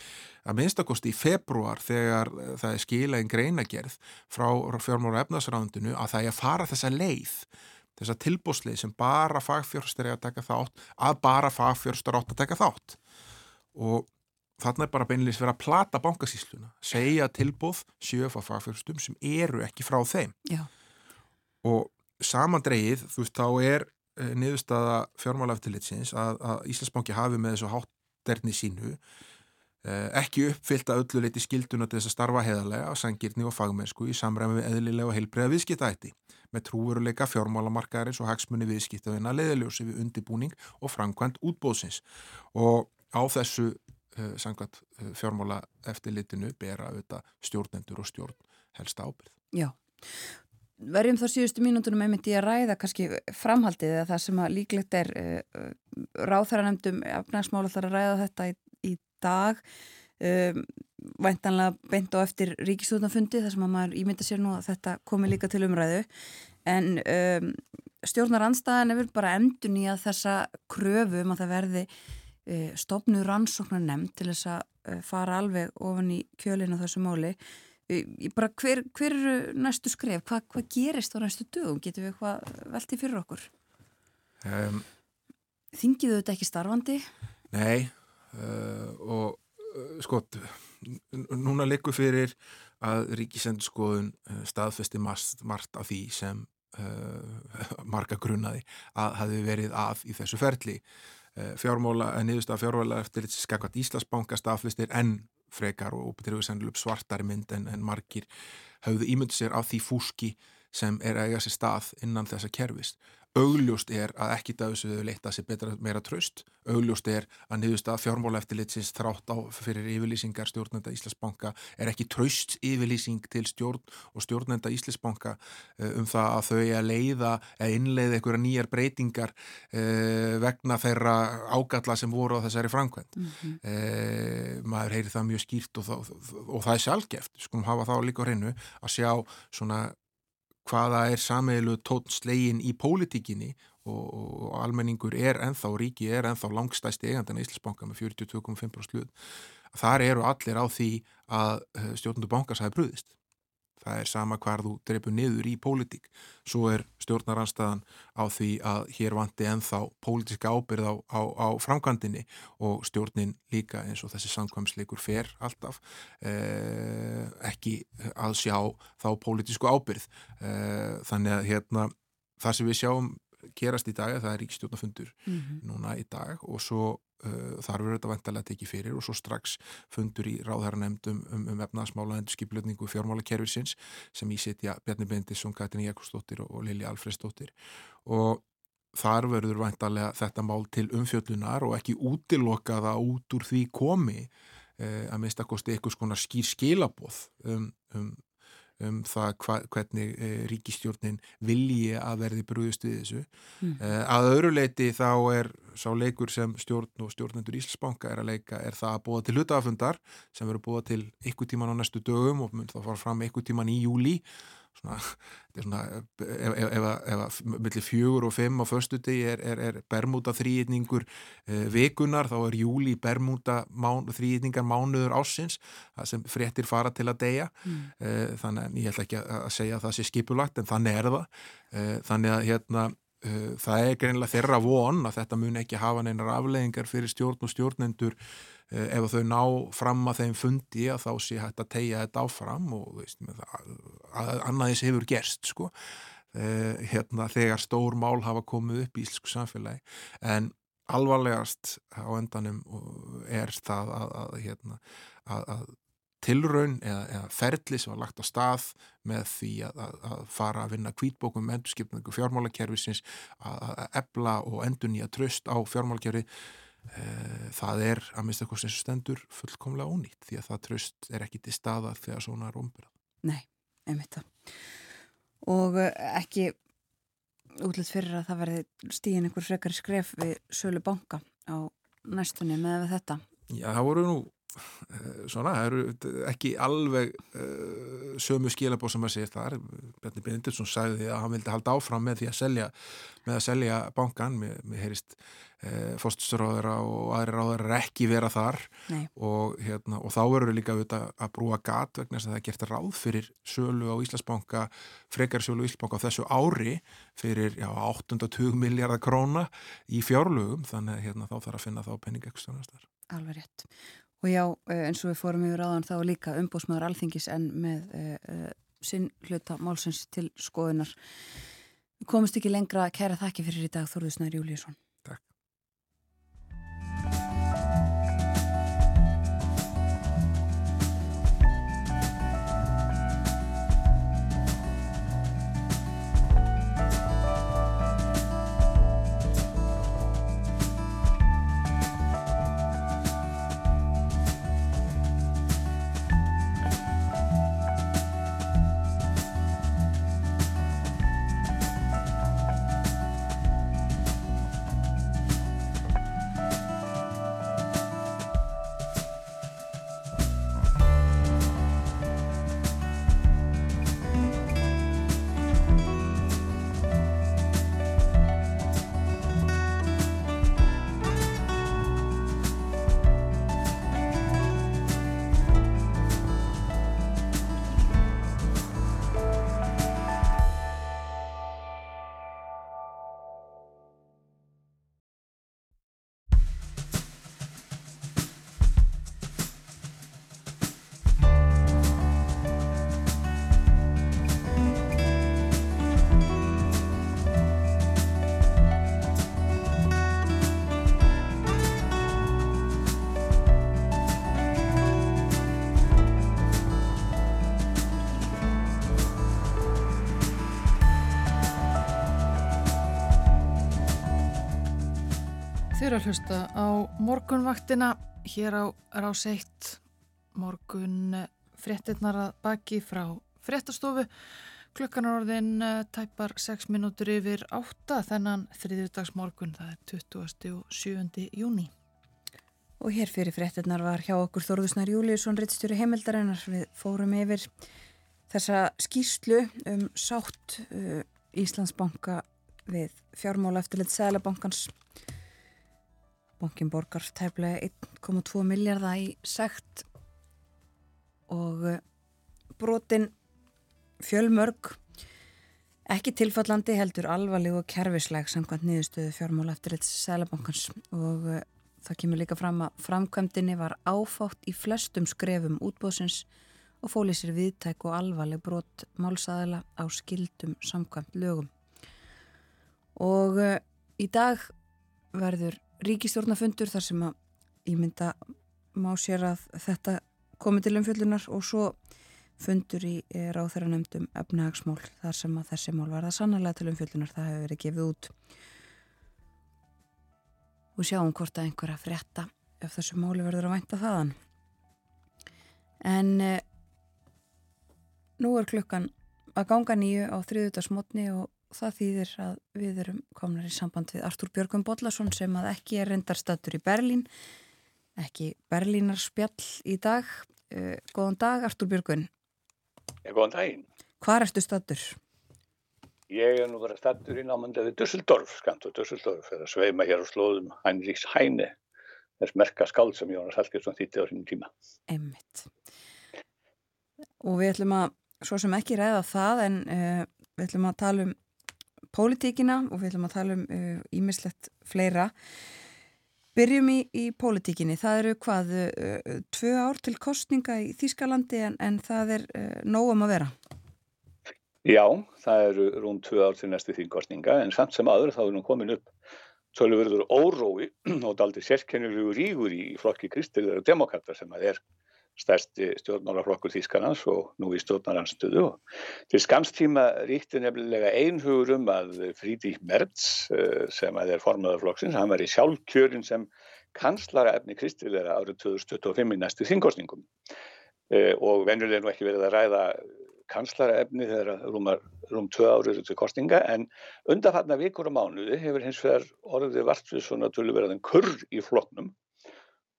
að minnstakosti í februar þegar það er skila einn greinagerð frá fjármára efnarsrándinu að það er að fara þessa leið þessa tilbúslið sem bara fagfjörstur er að taka þátt að bara fagfjörstur átt að taka þátt og þarna er bara beinleins verið að plata bankasísluna segja tilbúð sjöfa fagfjörstum sem eru ekki frá þeim Já. og samandreið þú veist þá er niðurstaða fjármálaftilitsins að, að Íslandsbanki hafi með þessu hátterni sínu eh, ekki uppfyllt að öllu leiti skilduna til þess að starfa heðarlega á sangirni og fagmennsku í samræmi við eðlilega og heilbreiða viðskiptætti með trúveruleika fjármálamarkaðarins og hagsmunni viðskiptaðina leiðiljósi við undibúning og framkvæmt útbóðsins og á þessu uh, samkvæmt uh, fjármála eftirlitinu bera auðvitað stjórnendur og stjórn helsta ábyrð. Já, verjum þá síðustu mínútonum einmitt í að ræða kannski framhaldið eða það sem að líklegt er uh, ráþæra nefndum efnagsmála þar að ræða þetta í, í dag um, væntanlega beint á eftir ríkistjóðnafundi þar sem að maður ímynda sér nú að þetta komi líka til umræðu. En um, stjórnar anstæðan er vel bara endun í að þessa kröfu um að það verði uh, stopnu rannsóknar nefnd til þess að uh, fara alveg ofan í kjölinu þessu máli bara hver, hver eru næstu skref? Hva, hvað gerist á næstu dögum? Getur við eitthvað veltið fyrir okkur? Um, Þingiðu þetta ekki starfandi? nei uh, og uh, skott núna likur fyrir að ríkisendurskoðun uh, staðfesti margt, af því sem uh, marga grunnaði að hafi verið að í þessu ferli. Uh, fjármóla, niðurstað fjármála eftir skakvat Íslasbanka staðfestir en frekar og betrúið sennileg svartari mynd en, en margir hafðu ímyndið sér af því fúski sem er að eiga sér stað innan þessa kerfist augljóst er að ekki dagsuðu leita sér betra meira tröst, augljóst er að niðurst að fjármála eftirlitsins þrátt á fyrir yfirlýsingar stjórnenda Íslandsbanka er ekki tröst yfirlýsing til stjórn og stjórnenda Íslandsbanka uh, um það að þau að leiða eða innleiða einhverja nýjar breytingar uh, vegna þeirra ágalla sem voru á þessari framkvæmt Mm -hmm. uh, maður heyri það mjög skýrt og, það, og það er sjálfgeft, skulum hafa það líka á hreinu að sjá svona hvaða er sameilu tónslegin í pólitíkinni og, og almenningur er enþá, ríki er enþá langstæsti eigandana Íslandsbanka með 42,5% sluð. Þar eru allir á því að stjórnundu bankas hafi brúðist. Það er sama hvar þú dreipur niður í pólitík. Svo er stjórnaranstæðan á því að hér vanti enþá pólitíska ábyrð á, á, á framkvæmdini og stjórnin líka eins og þessi samkvæmsleikur fer alltaf eh, ekki að sjá þá pólitísku ábyrð. Eh, þannig að hérna, það sem við sjáum gerast í dag, það er ríkstjórnafundur Mm -hmm. núna í dag og svo uh, þar verður þetta vantarlega tekið fyrir og svo strax fundur í ráðherranemndum um, um efnaðsmála endur skipilöfningu fjármálakerfisins sem ísitja Bjarni Bendisson, Katrin Jakobsdóttir og, Lili Alfredsdóttir og þar verður vantarlega þetta mál til umfjöllunar og ekki útilokaða út úr því komi uh, að mista kosti eitthvað skýr skilaboð um, um um það hva, hvernig e, ríkistjórnin vilji að verði brúðist við þessu. Mm. E, að öðru leiti þá er sá leikur sem stjórn og stjórnendur Íslandsbanka er að leika er það að búa til hlutafundar sem verður búa til ykkur tíman á næstu dögum og mun þá fara fram ykkur tíman í júli svona, er svona ef, ef, ef, ef millir fjögur og fimm á förstu degi er, er, er bermúta þrýðningur e, vikunar þá er júli bermúta mán, þrýðningar mánuður ásins það sem fréttir fara til að deyja Mm. e, þannig að ég ætla ekki að segja að það sé skipulagt en þannig er það e, þannig að hérna það er greinilega þeirra von að þetta mun ekki hafa neinar afleðingar fyrir stjórn og stjórnendur ef þau ná fram að þeim fundi að þá sé hægt að tegja þetta áfram og veist, annaðis hefur gerst sko. E, hérna þegar stór mál hafa komið upp í íslensku samfélagi. En alvarlegast á endanum er það að, að, hérna, að, að tilraun eða, eða ferli sem var lagt á stað með því að, að, fara að vinna kvítbókum með endurskipningu fjármálakerfisins að ebla og endur nýja tröst á fjármálakerfi það er að mista eitthvað sem stendur fullkomlega ónýtt því að það tröst er ekki til staða þegar svona er ombyrðað. Nei, einmitt það. Og ekki útlætt fyrir að það verði stíðin einhver frekar skref við sölu banka á næstunni með þetta. Já, það voru nú Eh, svona, það eru ekki alveg uh, sömu skilabóð sem að sé þar Bjarni Benediktsson sagði að hann vildi halda áfram með því að selja með að selja bankan með, með heyrist uh, fóstusráðara og aðri ráðara ekki vera þar. Og, hérna, og þá verður líka að brúa gat vegna þess að það gert ráð fyrir sölu á Íslandsbanka frekar sölu á Íslandsbanka á þessu ári fyrir já, 820 miljardar króna í fjárlugum þannig að hérna, þá þarf að finna þá penningekstunastar Alveg rétt. Og já, eh, eins og við fórum yfir áðan þá líka umbósmaður alþingis en með uh, sinn hluta málsins til skoðunar. Komist ekki lengra, kæra þakki fyrir í dag Þorðusnær Júliusson. Eru að hlusta á morgunvaktina hér á Rás 1 morgun fréttinnar að baki frá fréttastofu. Klukkanar orðin eh, tæpar 6 minútur yfir 8 þennan þriðjúdagsmorgun það er 27. júni Og hér fyrir fréttinnar var hjá okkur Þorðusnar Júliusson rittstjóri heimildarinnar. Við fórum yfir þessa skýslu um sátt uh, Íslandsbanka við fjármála eftirlit Sælabankans Bankin borgar tæflega 1,2 miljardar í sekt og eh, brotin fjölmörg ekki tilfallandi heldur alvarleg og kervisleg samkvæmt niðurstöðu fjármála eftir eitt selabankans og uh, það kemur líka fram að framkvæmdini var áfátt í flestum skrefum útbóðsins og fólið sér viðtæk og alvarleg brot málsæðila á skildum samkvæmt lögum. Og uh, í dag verður ríkistjórnafundur þar sem að ég mynda má sér að þetta komi til umfjöldunar og svo fundur í ráþæra nefndum efnahagsmál þar sem að þessi mál verða sannlega til umfjöldunar, það hefur verið gefið út. Og sjáum hvort að einhverja frétta ef þessu máli verður að vænta þaðan. En eh, nú er klukkan að ganga nýju á þriðutarsmotni og það þýðir að við erum komnar í samband við Artúr Björgum Bodlason sem að ekki er rendarstatur í Berlín ekki Berlínar spjall í dag. Uh, Góðan dag Artúr Björgun ja, Góðan daginn. Hvar ertu statur? Ég er nú bara statur í námandaði Dusseldorf, skant og Dusseldorf er að sveima hér á slóðum Heinrichs Heine þess merka skáld sem Jónas Hallgrímsson þýtti á sínum tíma. Emmitt Og við ætlum að, svo sem ekki ræða það en uh, við ætlum að tala um pólitíkina og við ætlum að tala um ímislegt uh, fleira. Byrjum í, í pólitíkinni. Það eru hvað, uh, tvö ár til kostninga í Þýskalandi en, en það er uh, nógum að vera. Já, það eru rúm tvö ár til næstu þýngkostninga en samt sem aður þá er nú komin upp tölurverður órói og daldi sérkennilegu rígur í flokki kristilegar og demokrata sem að er stærsti stjórnmálaflokkur Þýskanans og nú í stjórnmálanstöðu. Til skamstíma ríkti nefnilega einhugur um að Frídík Merz eh, sem að er formadarflokksins, hann var í sjálfkjörin sem kanslara efni kristilega árið 2025 í næstu þingkostningum eh, og venjulega nú ekki verið að ræða kanslara efni þegar rúmar rúm tvö árið til kostinga en undanfarnar vikur og mánuði hefur hins vegar orðið vart við svona tölverðan kurr í floknum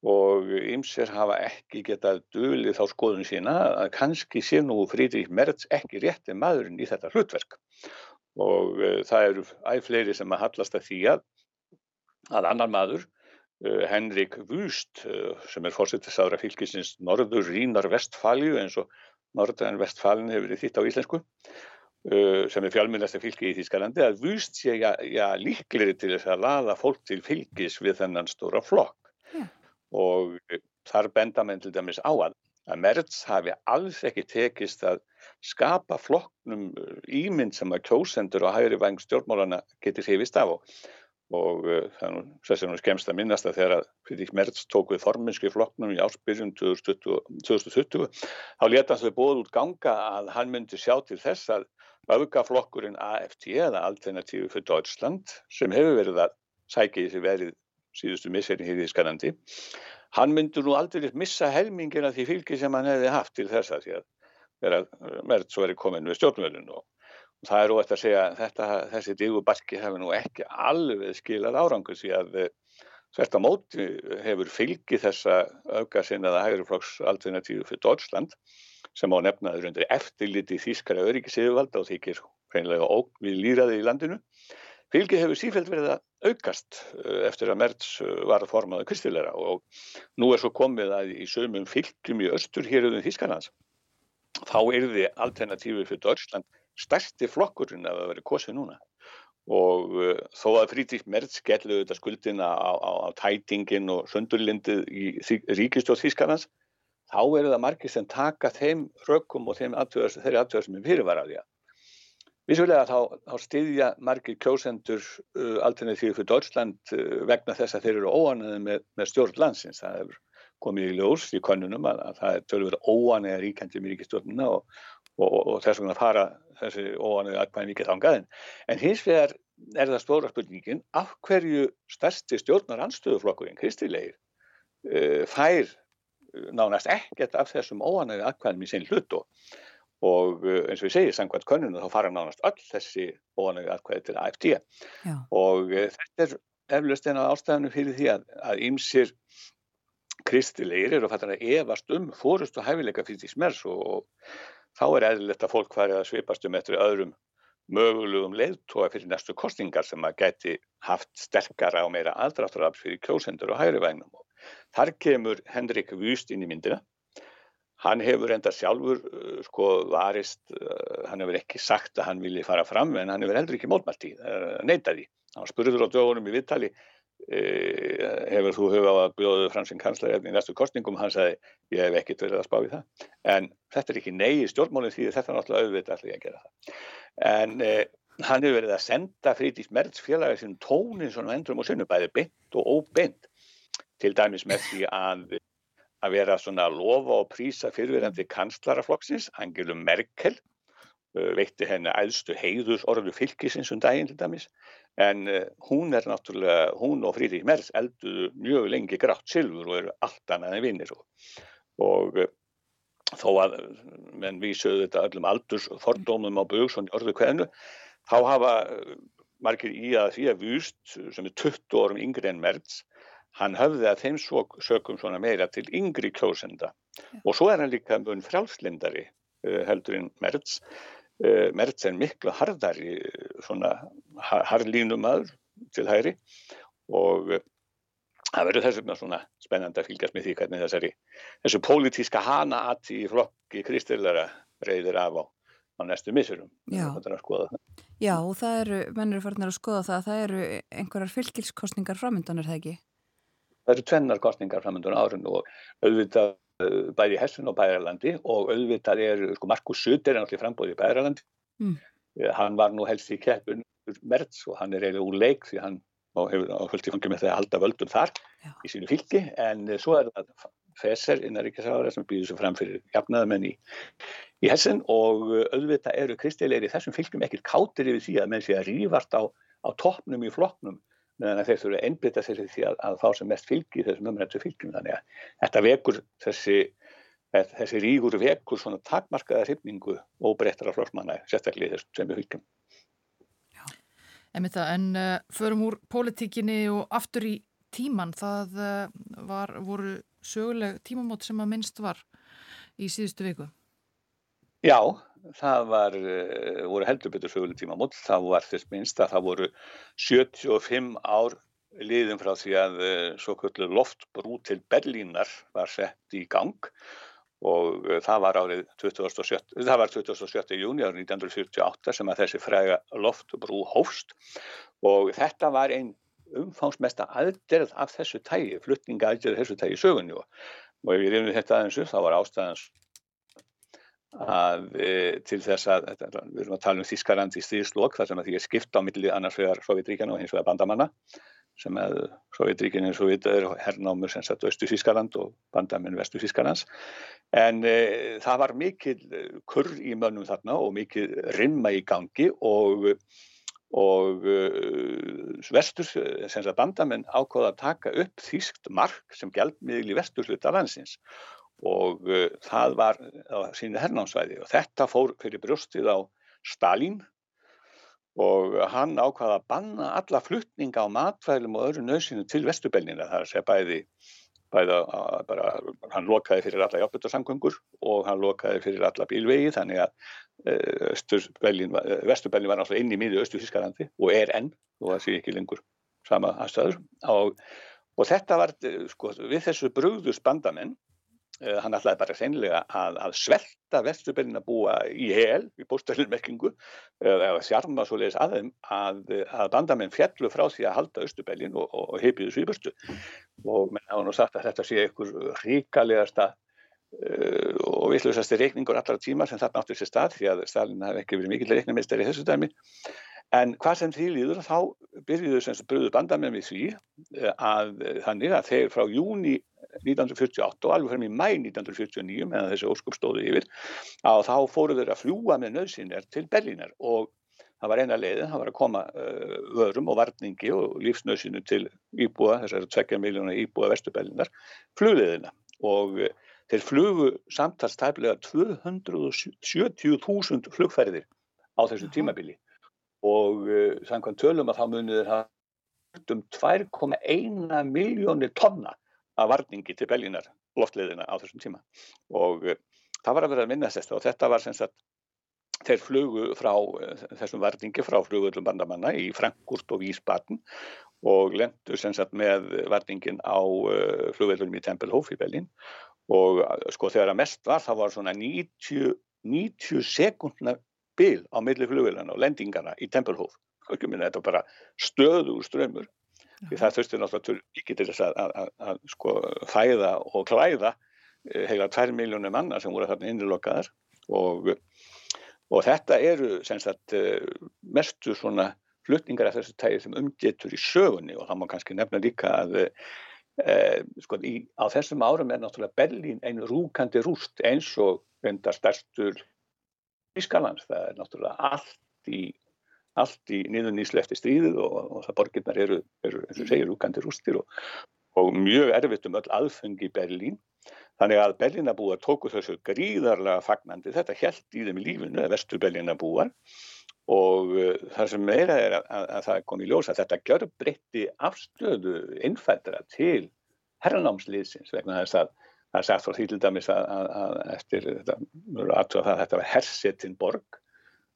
og ymsir hafa ekki getað dölið þá skoðun sína að kannski sé nú Frídrík Merz ekki rétti maðurinn í þetta hlutverk. Og uh, það eru æfleiri sem að hallast að því að, að annar maður, uh, Henrik Wust uh, sem er fórsettisáðra fylgisins Norður Rínar Vestfalju eins og Norðan Vestfalin hefur verið þitt á íslensku sem er fjálmjörnasta fylgi í Þýskalandi að Wust sé ja, ja, líkleri til þess að laða fólk til fylgis við þennan stóra flokk og þar benda menn til dæmis á að að Merz hafi alls ekki tekist að skapa flokknum uh, ímynd sem að kjósendur og hægri vang stjórnmálana getur hrifist af. Og, og þannig þess að nú skemst að minnast að þegar Fridrik Merz tók við forminski flokknum í áspyrjun 2020, 2020 þá leta þau bóð út ganga að hann myndi sjá til þess að aukaflokkurinn AFT eða Alternatífi fyrir Deutschland sem hefur verið að sækja í þessi verið síðustu misserni hér í Skanandi hann myndi nú aldrei missa helmingina því fylgi sem hann hefði haft til þessa því að vera mert svo er komin við stjórnvölinn og, það er óætt að segja að þessi dígubarki hefur nú ekki alveg skilað árangur því að þetta eh, móti hefur fylgi þessa auka sinnaða hægriflokks alternatífu fyrir Dórsland sem á nefnaður undir eftirliti þýskara öryggisíðuvalda og þykir hreinlega óg við líraði í landinu Fylgi hefur sífælt verið að aukast eh, eftir að Merz eh, var að formaða kristilera og nú er svo komið að í sömum fylgjum í östur hér um Þískanans þá er þið alternatífið fyrir Dörsland stærsti flokkurinn að það veri kosið núna. Og uh, þó að Frídrík Merz gellu þetta skuldina á, á, á tætingin og söndurlindið í ríkistjóð Þískanans þá eru það margir sem taka þeim rökkum og þeim aðtöðar, þeirri aðtöðar sem er fyrirvaraðið Vissulega þá, þá stiðja margir kjósendur uh, alternatífi fyrir Deutschland uh, vegna þess að þeir eru óanæðið með, með stjórn landsins. Það hefur komið í ljós í konunum að, að það er tölur óanæðið ríkjandi með ríkistjórnuna og, og, og, og þess vegna fara þessi óanæðið aðkvæðin vikið þángaðin. En hins vegar er það stóra spurningin af hverju stærsti stjórnar anstöðuflokkurinn, Kristilegir, uh, fær nánast ekkert af þessum óanæðið aðkvæðin í sinn hlut og og eh, eins og ég segi, sangvært könnuna þá fara nánast öll þessi óanögu aðkvæði til AFD Já. og uh, þetta er eflust eina ástæðinu fyrir því að, að ýmsir kristilegir eru að fatta að evast um fórust og hæfileika fyrir því smers og, og þá er eðlilegt að fólk farið að svipast um eftir öðrum mögulegum leiðtóa fyrir næstu kostingar sem að geti haft sterkara og meira aðdrafturafs fyrir kjósendur og hægri vægnum. Og þar kemur Henrik Wüst inn í myndina Hann hefur enda sjálfur uh, sko varist, uh, hann hefur ekki sagt að hann vilji fara fram en hann hefur heldur ekki mótmælt í, uh, neytaði. Hann spurður á dögunum í viðtali, hefur þú hugað að bjóðu fransinn kanslarefni í næstu kostningum, hann sagði ég hef ekkert verið að spá í það. En þetta er ekki í stjórnmálinn því þetta er náttúrulega auðvitað allir að gera það. En eh, hann hefur verið að senda Frídís Merz félagið sinn tónin svona endrum og sunnu bæði beint og óbeint til dæmis með því að að vera svona að lofa og prísa fyrirverandi kanslaraflokksins, Angelu Merkel, uh, veitti henni æðstu heiðus orðu fylgisins um daginn til dæmis, en uh, hún er náttúrulega, hún og Fríðrik Merz elduðu mjög lengi grátt silfur og eru allt annað en vinnir og, og uh, þó að menn vísuðu þetta öllum aldurs fordómum á Bögsson í orðu hvernu, þá hafa margir í að því að Vust sem er 20 orðum yngri en Merz hann höfði að þeim sökum svona meira til yngri kjósenda. Og svo er hann líka mun frjálslindari uh, heldur en Merz uh, Merz er miklu hardari svona harlínumæður til hæri og það verður þess vegna svona spennandi að fylgjast með því hvernig þessari þessu pólitíska hanaati í flokki kristillara reyðir af á á næstu missurum Já. Já, og það eru, menn eru farin að skoða það að það eru einhverjar fylgilskostningar framöndan er það ekki? Það eru tvennar kostningar framöndur árun og auðvitað uh, bæði Hessun og Bæralandi og auðvitað er, sko, Markus Sutter er náttúrulega frambóðið í Bæralandi. Mm. Eh, hann var nú helst í keppun merts og hann er eiginlega úr leik því hann hefur fylgt í fangum með það að halda völdum þar Já. í sínu fylgi en eh, svo er það Fesser innaríkjasára sem býður svo fram fyrir jafnaðamenn í, í Hessun og auðvitað eru kristilegir í þessum fylgjum ekkert kátir yfir því að menn sé að rýfart á, á toppnum í flokknum meðan þeir þurfa að einbytta sér því að, að fá sem mest fylgi þessum umrættu fylgjum þannig að þetta vekur þessi, þessi ríkur vekur svona takmarkaða hrifningu og breyttar af flórsmanna sérstaklega þessum sem við fylgjum En, en uh, förum úr pólitíkinni og aftur í tíman. Það var, voru söguleg tímamót sem að minnst var í síðustu viku. Já, það var, voru heldur betur söguleg tímamót. Það var þess minnst að það voru 75 ár liðin frá því að svo kvöldu loftbrú til Berlínar var sett í gang og það var árið 27. það var 27. júni árið 1948 sem að þessi fræga loftbrú hófst og þetta var einn umfánsmesta aðgerð af þessu tægi, flutninga aðgerð þessu tægi sögunni og ef ég reyndi þetta aðeins upp þá var ástæðans að e, til þess að, við erum að tala um Þískarland í stíðslokk þar sem að því er skipt á milli annars vegar Sovjetríkjana og hins vegar bandamanna sem að Sovjetríkina eins og við er herrnámur sem satt Östu Þískaland og bandamenn Vestu Þískalands en e, það var mikil kurr í mönnum þarna og mikil rimma í gangi og og uh, vestur, sem að bandamenn ákváða að taka upp þýskt mark sem gældmiðl í vesturhluta landsins og uh, það var á sínu hernámsvæði og þetta fór fyrir brjóstið á Stalin og hann ákvaða að banna alla fluttninga á matvælum og öðru nöðsinu til vesturbelnina þar að segja bæði, bæði að bara, hann lokaði fyrir alla játbjörnsamgöngur og hann lokaði fyrir alla bílvegi þannig að Vesturbelin var náttúrulega inn í miðju Östu-Þískalandi og er enn og það sé ekki lengur sama aðstæður. Og, og þetta var sko, við þessu brugðus bandamenn uh, hann ætlaði bara sennilega að, að svelta Vesturbelin að búa í hel í bóstælunmerkingu eða uh, sjarma svo leiðis að þeim að, að bandamenn fjallu frá því að halda Östurbelin og, og, og heipiðu svíburstu og menn hafa nú sagt að þetta sé einhver ríkalegasta Uh, og vittlusasti reikningur allar tíma sem þarna áttur sér stað því að Stalin hafði ekki verið mikill reiknarmeistar í þessu dæmi en hvað sem því líður þá byrjuðu sem bröðu bandamenn við því uh, að þannig að þeir frá júni 1948 og alveg frem í mæ 1949 meðan þessi óskup stóðu yfir að þá fóru þeir að fljúa með nöðsynir til Berlínar. Og það var eina leiðin, það var að koma uh, vörum og varningi og lífsnöðsynu til íbúa, þessar 2 miljóna íbúa Vesturbellinar, flugleiðina. Og Þeir flugu samtals tæflega 270.000 flugferðir á þessu tímabili og uh, samkvæmt tölum að þá þeir hafa um 2,1 miljónir tonna af varningi til belginar loftleðina á þessum tíma. Og uh, það var að vera að minna þetta og þetta var sem sagt þeir flugu frá uh, þessum varningi frá flugullum bandamanna í Frankfurt og Wiesbaden og lendur sem sagt með varningin á flugveldunum í Tempelhof í Berlin og sko þegar að mest var það var svona 90, 90 sekundna bil á milli flugvelana og lendingana í Tempelhof. Þetta var bara stöður strömmur því það þurfti náttúrulega ekki til þess að, að, að, að sko fæða og klæða eh, heila 2 miljónum manna sem voru þarna innilokkaðar. Og, og þetta eru sagt, eh, mestu svona flutningar af þessu tægi sem umgetur í sögunni. Og það má kannski nefna líka að Eh, sko, í, á þessum árum er náttúrulega Berlín einu rúkandi rúst eins og vendar stærstur Ískalands, það er náttúrulega allt í, allt í niður nýslu eftir stríðið og, og það borgirnar eru, eru eins og segir rúkandi rústir og, og mjög erfitt um öll aðfengi í Berlín. Þannig að Berlínabúar tóku þessu gríðarlega fagnandi, þetta held í þeim í lífinu, vestur Berlínabúar og uh, það sem meira er að, að, að það kom í ljósa þetta gjör breytti afstöðu innfættra til herranámsliðsins vegna þess að það er sagt frá því til dæmis að, að eftir þetta, það, þetta var hersetin borg.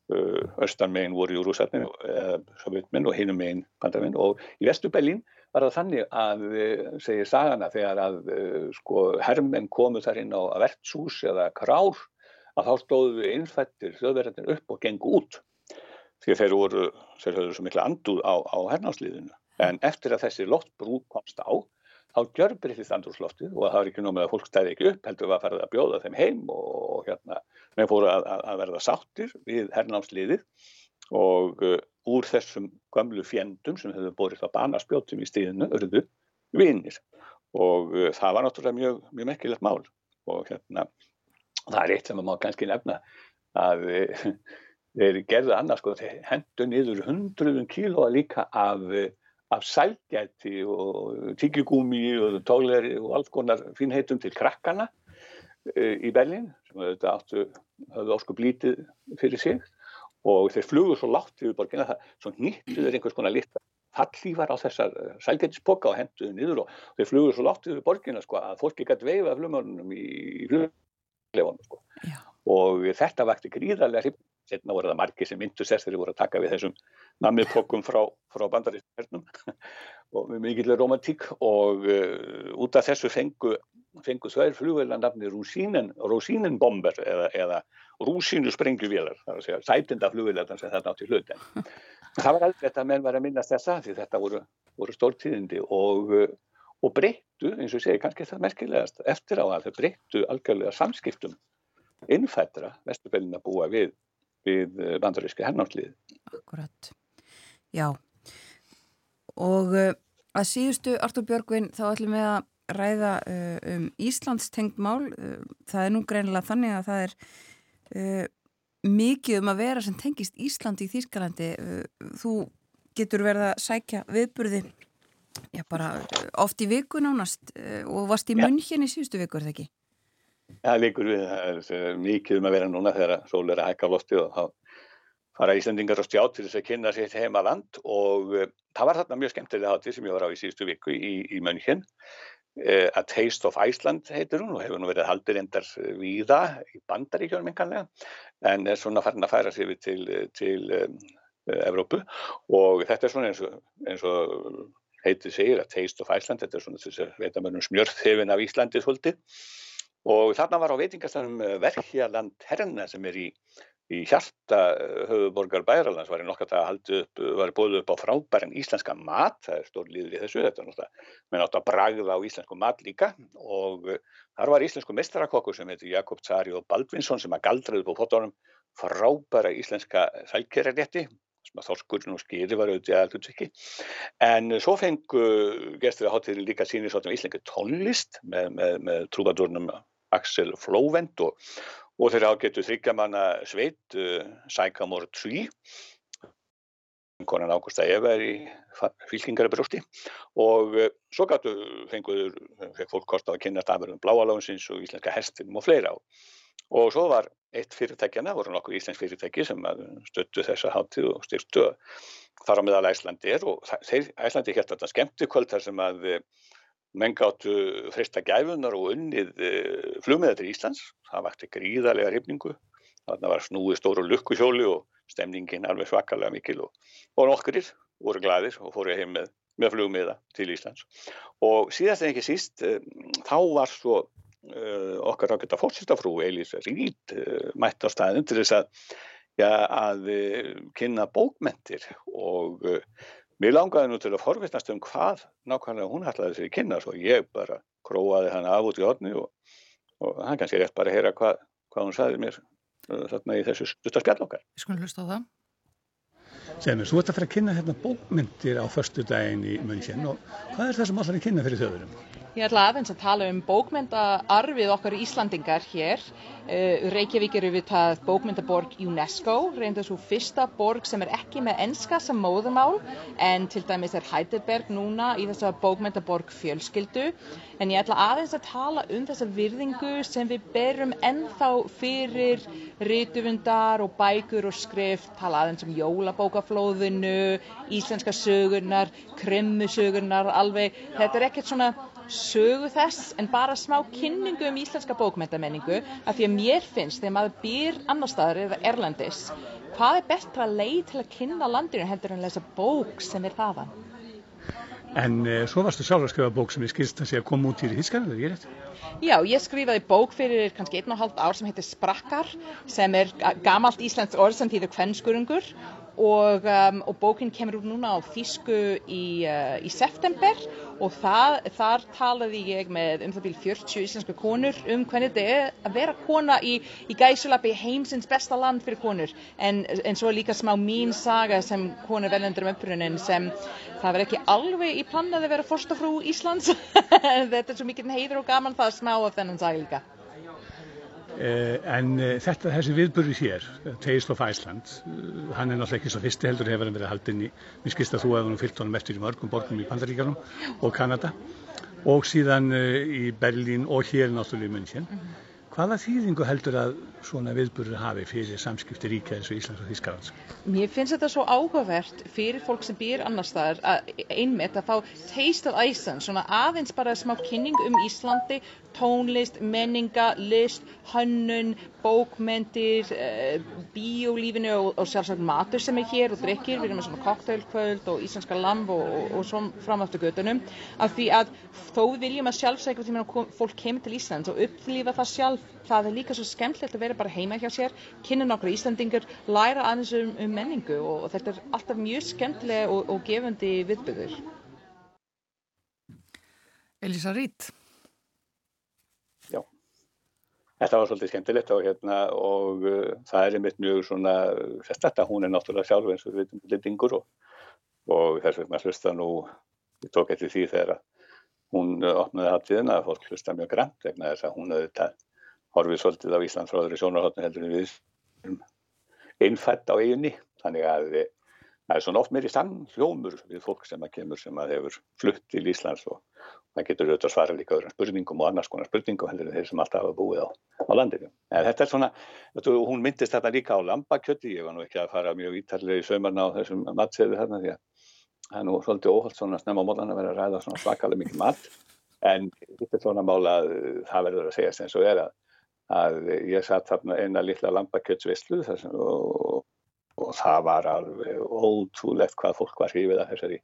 Uh, austan voru í Úrúsarnin uh, og hinum megin bandaminn og í Vesturbælín var það þannig að uh, segir sagana þegar að uh, sko, hermenn komu þar inn á vertshús eða krár að þá stóðu innfættir þjóðverðarnir upp og gengu út. Því að þeir voru, þeir höfðu svo mikla anduð á, á hernáðsliðinu. En eftir að þessi loftbrú komst á, þá gjör breytist andrúsloftið og það var ekki nómið að fólk stæði ekki upp, heldur að fara að bjóða þeim heim og hérna, með fóru að, að verða sáttir við hernáðsliðið og uh, úr þessum gamlu fjendum sem hefur borist á banaspjótum í stíðinu, örðu, vinnir. Og uh, það var náttúrulega mjög, mjög mekkilegt mál og hérna, það er eitt sem maður kannski nefna að uh, þeir gerðu annars sko, þeir hendu niður hundruðum kílóa líka af, af sælgæti og tíkigúmi og tóleri og alls konar fínheitum til krakkana e, í Berlin sem þetta áttu, hafðu ósku blítið fyrir sig og þeir flugur svo látt yfir borgina það, svo nýttu þeir einhvers konar lita fallífar á þessar eh, sælgætispoka og henduðu niður og þeir flugur svo látt yfir borgina sko að fólki gæti veifað flugmörnum í, fluglefanum sko. Og þetta vakti gríðarlega. Setna voru það margir sem myndust þess þegar þeir voru að taka við þessum nammiðpokum frá, frá bandarísverðnum og með mikilvæg romantík og uh, út af þessu fengu, fengu þær flugveila nafni Rosínenbomber eða, eða Rúsínu sprengjuvélar, það er að segja sætinda flugveilarnar sem það nátti hlut. En það var aldrei þetta að menn var að minnast þessa því þetta voru, voru stórtíðindi og, og breyttu, eins og segi kannski það merkilegast eftir á að þau breyttu algjörlega samskiptum innfættra vesturbelina búa við, við bandaríski hernáttlið. Akkurat, já. Og uh, að síðustu Artur Björgvin þá ætlum við að ræða uh, um Íslands tengd mál. Uh, það er nú greinilega þannig að það er mikið um að vera sem tengist Íslandi í Þýskalandi. Þú getur verið að sækja viðburði já bara oft í viku nánast og varst í munn hérna í síðustu viku, er það ekki? Það líkur við, það er mikið um að vera núna þegar sól er að hækka á lofti og þá fara Íslandingar á stját til þess að kynna sitt heima land og uh, það var þarna mjög skemmtilega hátíð sem ég var á í síðustu viku í, í Mönchen. Uh, A Taste of Iceland heitir hún og hefur nú verið haldur endar víða í bandaríkjónum einkanlega en er svona farin að færa sig við til, til um, Evrópu og þetta er svona eins og, eins og heitið segir A Taste of Iceland, þetta er svona þess að veitamörnum smjörþefin af Íslandi svolítið og þarna var á veitingastanum Verkjaland Herna sem er í í hjarta höfuborgar Bæralands var í nokkað að haldi upp, var búið upp á frábærin íslenska mat, það er stór líður í þessu, þetta er náttúrulega, menn átt að bragða á íslensku mat líka. Og þar var íslensku mestarakokkur sem heitir Jakob Tsari og Baldvinsson sem að galdraði upp á fotónum frábæra íslenska sælkerrarétti sem að þorskurinn og skýri var auðvitað að hlutviki en svo fengu gestur að hátíðin líka sínir svona íslengu tónlist með, með, með trúbadurnum Axel Flóvent og og þeir ágættu þryggjamanna sveit uh, Sækamór Tví konan Ágústa Eva er í fylkingarbrjósti. Og uh, svo gætu fenguður fekk fólk kost á að kynna stafverðum bláalánsins og íslenska hestinum og fleira. Og svo var eitt fyrirtækjana, voru nokkur íslensk fyrirtæki sem stöttu þessa hátíð og styrtu þar á meðal Æslandi er og þeir Æslandi hér þetta skemmti kvöld þar sem að menn gáttu frista gæfunar og unnið flugmiða til Íslands. Það vakti gríðarlega hrifningu. Þarna var snúið stóru lukkuhjóli og stemningin alveg svakalega mikil og, og nokkurir voru glæðir og fóru heim með, með flugmiða til Íslands. Og síðast en ekki síst þá var svo uh, okkar ákveðta fórsýstafrú Elís Rít uh, mætt á staðin til þess að, ja, að kynna bókmentir og Mér langaði nú til að forvittnast um hvað nákvæmlega hún ætlaði sér í kynna svo ég bara króaði hann af út í hodni og, og hann kannski rétt bara að heyra hvað, hvað hún sagði mér uh, þarna í þessu stuttarspjall okkar. Ég skulum hlusta á það. Segð mér, þú ert að fara að kynna hérna bókmyndir á förstu daginn í München og hvað er það sem allar að kynna fyrir þjóðurum? Ég ætla aðeins að tala um bókmyndaarfið okkar Íslandingar hér. Uh, Reykjavík eru við það bókmyndaborg UNESCO, reynda svo fyrsta borg sem er ekki með enska sem móðumál en til dæmis er Heidelberg núna í þessa bókmyndaborg fjölskyldu. En ég ætla aðeins að tala um þessa virðingu sem við berum ennþá fyrir rituvundar og bækur og skrift, tala aðeins um jólabókaflóðinu, íslenska sögurnar, krimmusögurnar, alveg, þetta er ekkert svona sögu þess en bara smá kynningu um íslenska bókmyndamenningu af því að mér finnst þegar maður býr annar staðar eða erlendis hvað er betra leið til að kynna landinu heldur en að lesa bók sem er þaðan En uh, svo varstu sjálf að skrifa bók sem ég skilst að sé að koma út í er það rétt? Já, ég skrifaði bók fyrir kannski einn og halvt ár sem heitir Sprakkar sem er gamalt íslensk orð sem þýður kvennskurungur og, um, og bókinn kemur út núna á Þísku í, uh, í september. Og það, þar talaði ég með um það bíl 40 íslensku konur um hvernig þetta er að vera kona í, í gæsulappi heimsins besta land fyrir konur. En, en svo líka smá mín saga sem konur veljendur um upprunin sem það verður ekki alveg í plannaði að vera fórstafrú Íslands. Þetta er svo mikið heiður og gaman það smá af þennan saga líka en eh, þetta, þessi viðburði hér, Taste of Iceland, eh, hann er náttúrulega ekki svo fyrsti heldur hefur hann verið haldinn í, mér skilst að þú hefur nú fyllt honum eftir í mörgum borgum í Pandaríkjanum og Kanada og síðan í Berlín og hér náttúrulega í München. Hvaða þýðingu heldur að svona viðburður hafi fyrir samskipti ríkja eins og Íslands og Þískarlands? Mér finnst þetta svo áhugavert fyrir fólk sem býr annar staðar að einmitt að fá taste of Iceland, svona aðeins bara smá kynning um Íslandi, tónlist, menninga, list, hönnun, bókmentir, uh, bíólífinu og, og sjálfsagt matur sem er hér og drikkir, við erum með svona koktailkvöld og íslenska lamb og, og, og svo framáttu gödunum, af því að þó viljum að sjálfsækla því að fólk kemur til Íslands og upplýfa það sjálf, það er líka svo skemmtilegt að vera bara heima hjá sér, kynna nokkru Íslandingur, læra aðeins um, um menningu og þetta er alltaf mjög skemmtilega og gefandi viðbyrður. Elisa Rít Já, þetta var svolítið skemmtilegt og, hérna, og uh, það er einmitt mjög svona, þetta hún er náttúrulega sjálf eins og við veitum litingur og, og þess vegna hlusta nú, ég tók eftir því þegar hún opnaði hafðiðina að fólk hlusta mjög grænt vegna þess að hún auðvitað horfið svolítið á Ísland frá þeirri sjónarhóttinu heldur en við innfætt á eiginni, þannig að það er svona oft meiri sann hljómur við fólk sem að kemur sem að hefur flutt til Íslands og það getur auðvitað að svara líka öðrum spurningum og annars konar spurningum heldur en þeir sem alltaf hafa búið á, á landinu. En þetta er svona, hún myndist þetta líka á lambakjöti, ég var nú ekki að fara mjög ítallega í sömarna á þessum matseðu þarna því að það er nú svolítið óholt svona snemma á mólan að vera að ræða svona svakalega mikið mat. En þetta er svona mála að það verður að segja sem svo er að, að ég satt þarna eina lilla lambakjötsvislu og, og það var alveg ótrúlegt hvað fólk var hrifið að þessari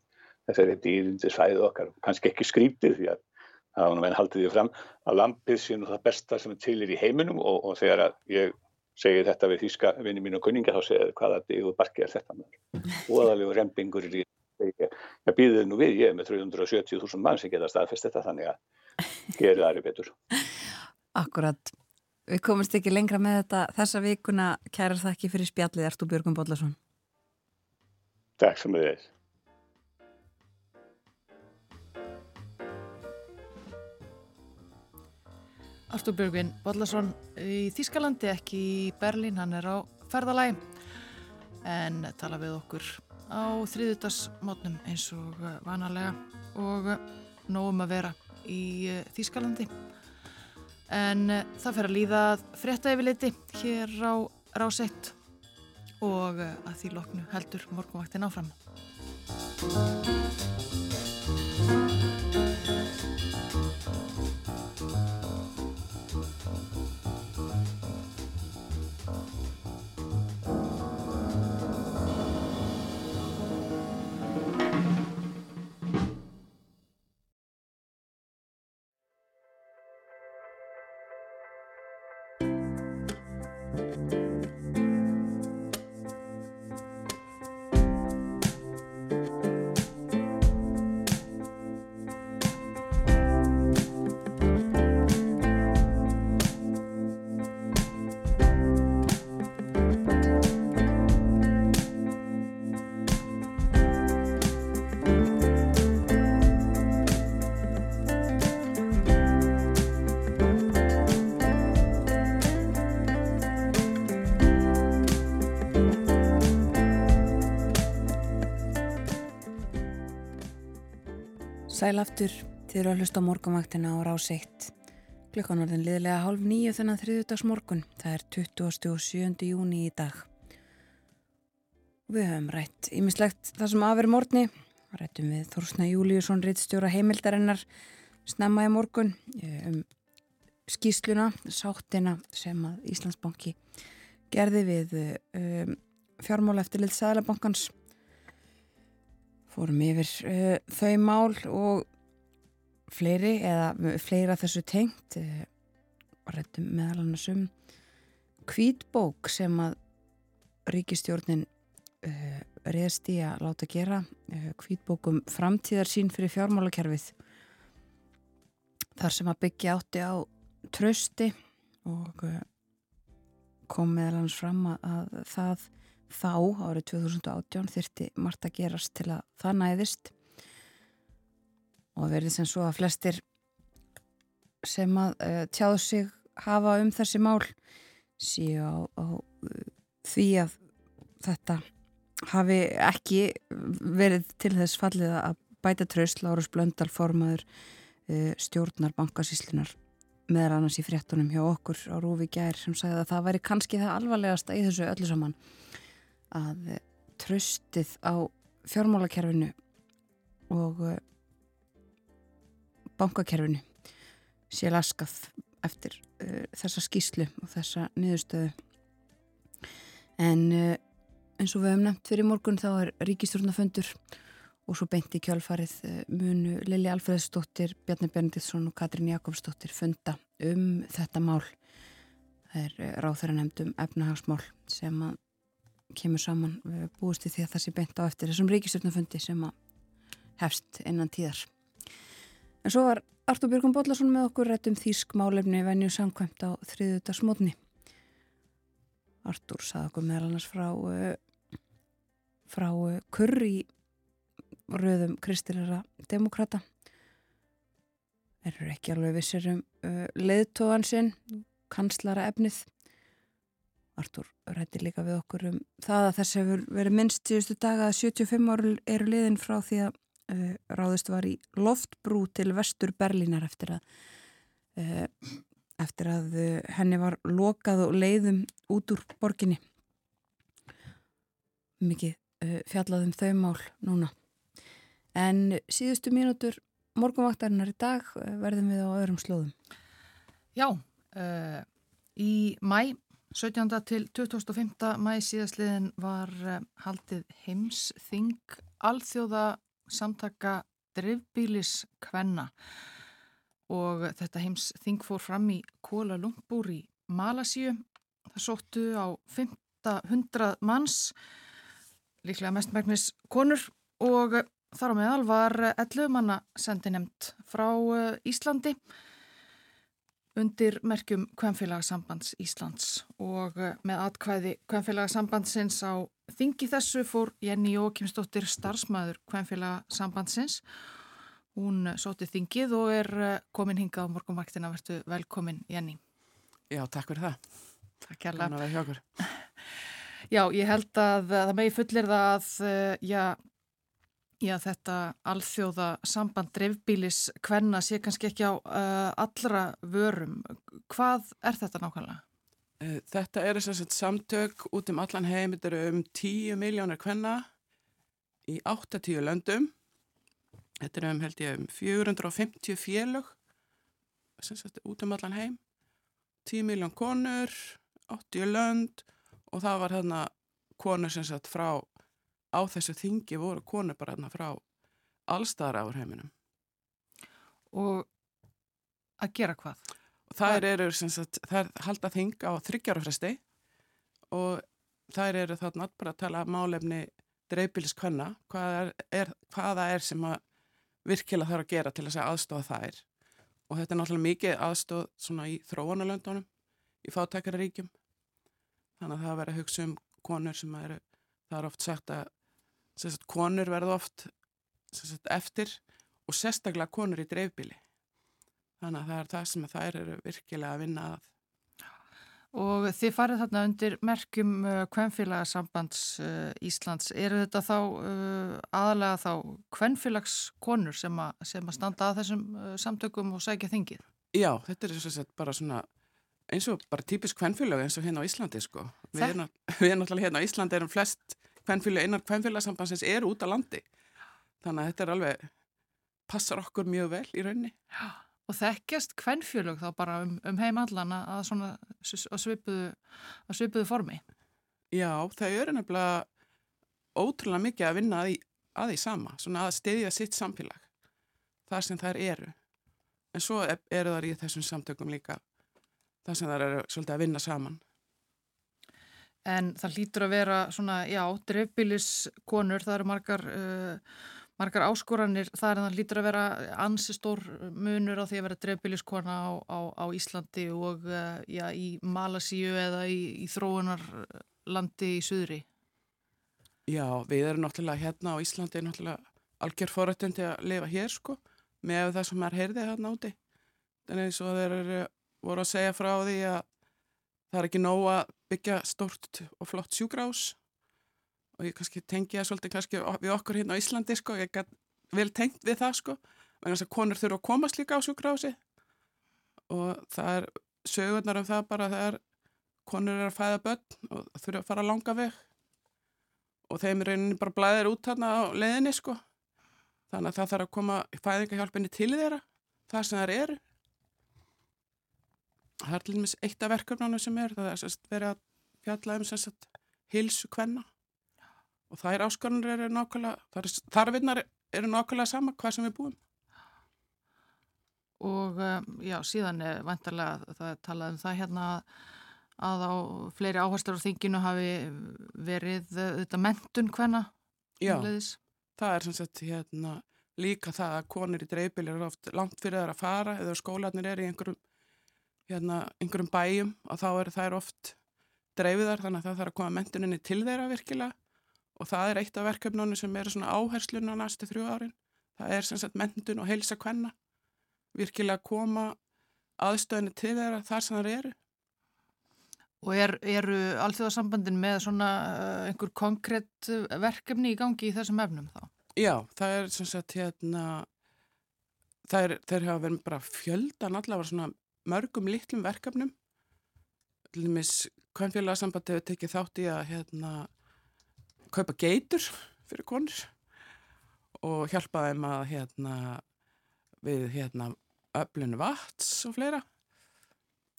þessari dýrindi svæðu okkar, kannski ekki skrítið því að það var meðan haldið því fram að lampið sé nú það besta sem til er í heiminum og, og þegar að ég segi þetta við þýska vinni mín og kunninga þá segja hvaða dígu barki er þetta með óðalegu rempingur í ég, ég býðið nú við, ég er með 370.000 mann sem geta staðfest þetta þannig að gerir það eru betur. Akkurat, við komumst ekki lengra með þetta þessa vikuna, kærar það ekki fyrir spjallið Ertu Björgum Bóllarsson Takk sem við þess Artur Björgvin Bollarsson í Þískalandi, ekki í Berlín, hann er á ferðalæg en tala við okkur á þriðutarsmátnum eins og vanalega og nógum að vera í Þískalandi. En það fer að líða frétta yfir liti hér á Ráseitt og að því loknu heldur morgunvaktin áfram. Sæl aftur, þið eru að hlusta á morgunvaktina á rás 1. Klukkan var þinn liðlega hálf nýju þennan þriðudags morgun. Það er 27. júni í dag. Við höfum rætt ímislegt það sem aðveri morgni. Rættum við Þórsna Júliusson, reittstjóra heimildarinnar, snemma í morgun um skýsluna, sáttina sem að Íslandsbanki gerði við um, fjármála eftir liðt Sæðalabankans fórum yfir uh, þau mál og fleiri eða fleira þessu tengt uh, og réttum meðal annars um kvítbók sem að ríkistjórnin uh, reðst í að láta gera kvítbók um framtíðar sín fyrir fjármálakerfið. Þar sem að byggja átti á trösti og kom meðal annars fram að það þá árið 2018 þyrti margt að gerast til að það næðist. Og verði sem svo að flestir sem að uh, tjáðu sig hafa um þessi mál síu á, á því að þetta hafi ekki verið til þess fallið að bæta tröst Lárus Blöndal formaður uh, stjórnar bankasíslinar meðal annars í fréttunum hjá okkur á Rúfi Gær sem sagði að það væri kannski það alvarlegasta í þessu öllu saman að tröstið á fjármálakerfinu og eh, bankakerfinu sé laskað eftir uh, þessa skýslu og þessa niðurstöðu. En uh, eins og við hefum nefnt fyrir morgun þá er ríkistjórnafundur og svo beint í kjálfarið uh, munu Lili Alfreðsdóttir, Bjarni Berndiðsson og Katrín Jakobsdóttir funda um þetta mál. Það er ráþæra nefndum efnahagsmál sem að kemur saman búist í því að það sé beint á eftir þessum ríkistjórnafundi sem að hefst innan tíðar en svo var Artur Björgum Bóllarsson með okkur réttum þýsk málefni venju samkvæmt á þriðuta smotni. Artur saði okkur meðal annars frá, uh, frá kurr í röðum kristilera demokrata. Erur ekki alveg vissir um uh, leiðtóðan sinn, kanslara efnið. Artur rætti líka við okkur um það að þess hefur verið minnst síðustu daga að 75 áru eru liðin frá því að uh, ráðist var í loftbrú til vestur Berlínar eftir að, uh, eftir að uh, henni var lokað og leiðum út úr borginni. Mikið fjallaðum þau mál núna. En síðustu mínútur morgunvaktarinnar í dag verðum við á öðrum slóðum. Já, í mæ 17. til 2005. mæ síðastliðin var haldið heimsþing alþjóða samtaka drifbílis kvenna og þetta heims þing fór fram í Kuala Lumpur í Malasíu. Það sóttu á 500 manns, líklega mestmægnis konur og þar á meðal var 11 manna sendi nefnt frá eh, Íslandi undir merkjum Kvenfélagsambands Íslands og eh, með atkvæði Kvenfélagsambandsins á þingi þessu fór Jenny Jókimsdóttir starfsmæður Kvenfélagsambandsins. Hún sóti þingið og er eh, komin hinga á morgunvaktina. Vertu velkomin Jenny. Já, takk fyrir það. Takk kærlega. Já, ég held að það megi fullir það að eh, já, Já, þetta alþjóða samband dreifbílis hvenna sé kannski ekki á uh, allra vörum. Hvað er þetta nákvæmlega? Eh, þetta er þess að samtök út um allan heim, þetta eru um 10 miljónir hvenna í 8-10 löndum. Þetta eru um, held ég, um 450 félög sagt, út um allan heim. 10 miljón konur, 80 lönd og það var þarna konur sem sagt frá á þessu þingi voru konur bara hérna frá allstæðar áur heiminum. Og að gera hvað? Það eru, er halda þing á þryggjárafresti og það eru þarna bara að tala málefni dreifbíliskvenna, hvað er, hvaða er sem að virkilega þarf að gera til að aðstofa þær og þetta er náttúrulega mikið aðstof svona í þróunalöndunum, í fátækararíkjum þannig að það verður að hugsa um konur sem eru, það er oft sagt að sagt, konur verða oft sagt, eftir og sérstaklega konur í dreifbíli. Þannig að það er það sem þær eru virkilega að vinna að. Og þið farið þarna undir merkjum Kvenfélagsambands uh, uh, Íslands. Eru þetta þá uh, aðalega þá Kvenfélagskonur sem, sem að standa að þessum uh, samtökum og sækja þingið? Já, þetta er sett bara svona eins og bara típisk Kvenfélag eins og hérna á Íslandi sko. Við erum, við erum náttúrulega hérna á Íslandi erum flest kvennfélag, einar kvennfélagsambansins er út á landi. Þannig að þetta er alveg passar okkur mjög vel í raunni og þekkjast kvennfélag þá bara um, um heimallana að svona að svipuðu, að svipuðu formi? Já, það eru nefnilega ótrúlega mikið að vinna að því, að því sama, svona að stiðja sitt samfélag þar sem þær eru. En svo eru þar í þessum samtökum líka þar sem þær eru svolítið að vinna saman En það lítur að vera svona, já, dreifbíliskonur, það eru margar, uh, margar áskoranir, það, það lítur að vera ansi stór munur á því að vera dreifbíliskona á, á, á Íslandi og uh, já, í Malasíu eða í, í þróunarlandi í Suðri. Já, við erum náttúrulega hérna á Íslandi, náttúrulega algjör forrættandi að lifa hér sko, með það sem er heyrðið hérna úti. Þannig að þeir eru voru að segja frá því að það er ekki nóg að byggja stort og flott sjúgrás og ég kannski tengi það svolítið kannski við okkur hérna á Íslandi sko, ég gæt vel tengt við það sko, vegna þess að konur þurfa að komast líka á sjúgrási og það er sögurnar um það bara þegar konur er að fæða börn og þurfa að fara langa veg. Og þeim er rauninni bara blæðir út þarna á leðinni sko. Þannig að það þarf að koma fæðingahjálpinni til þeirra það sem þær eru það er til dæmis eitt af verkefnunum sem er það er sérst verið að fjalla um sérst hilsu kvenna. Og það er áskorunir eru nákvæmlega þarfinnar eru nákvæmlega sama hvað sem við búum. Og um, já, síðan er vantarlega það talað um það hérna að á fleiri áherslar á þinginu hafi verið þetta mentun hvenna Já, það er sem sagt hérna líka það að konir í dreifbili eru oft langt fyrir það að fara eða skólanir er í einhverjum hérna, einhverjum bæjum og þá er það er oft dreifiðar þannig að það þarf að koma mentuninni til þeirra virkilega. Og það er eitt af verkefnunum sem er svona áherslun á næstu þrjú árin. Það er sem sagt mentun og heilsa hvenna virkilega koma aðstöðinu til þeirra þar sem það eru. Og er, eru allþjóðarsambandin með svona uh, einhver konkrétt verkefni í gangi í þessum efnum þá? Já, það er sem sagt hérna, það er, þeir hafa verið bara fjöldan allavega svona mörgum litlum verkefnum. Til dæmis, hvern félagarsamband hefur tekið þátt í að hérna kaupa geitur fyrir konur og hjálpa þeim að hérna við hérna öflun vats og fleira.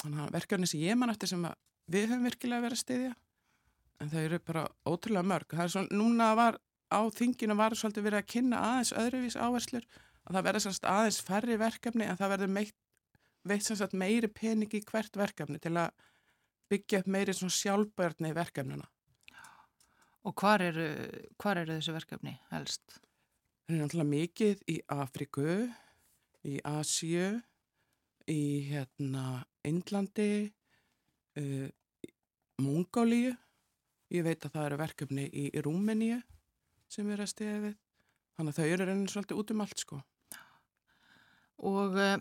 Þannig að verkefni sem ég man eftir sem við höfum virkilega verið að styðja en það eru bara ótrúlega mörg það er svona, núna var á þinginu var svolítið verið að kynna aðeins öðruvís áherslur að það verður svona aðeins færri verkefni en það verður meitt, veitt svona meiri pening í hvert verkefni til að byggja upp meiri svona sjálfbörni í verkefnuna Og hvar eru, hvar eru þessu verkefni helst? Það er náttúrulega mikið í Afriku, í Asju, í hérna Indlandi, uh, Mongóliu, ég veit að það eru verkefni í, í Rúmeníu sem er að stiða við, þannig að þau eru reynin svolítið út um allt sko. Og uh,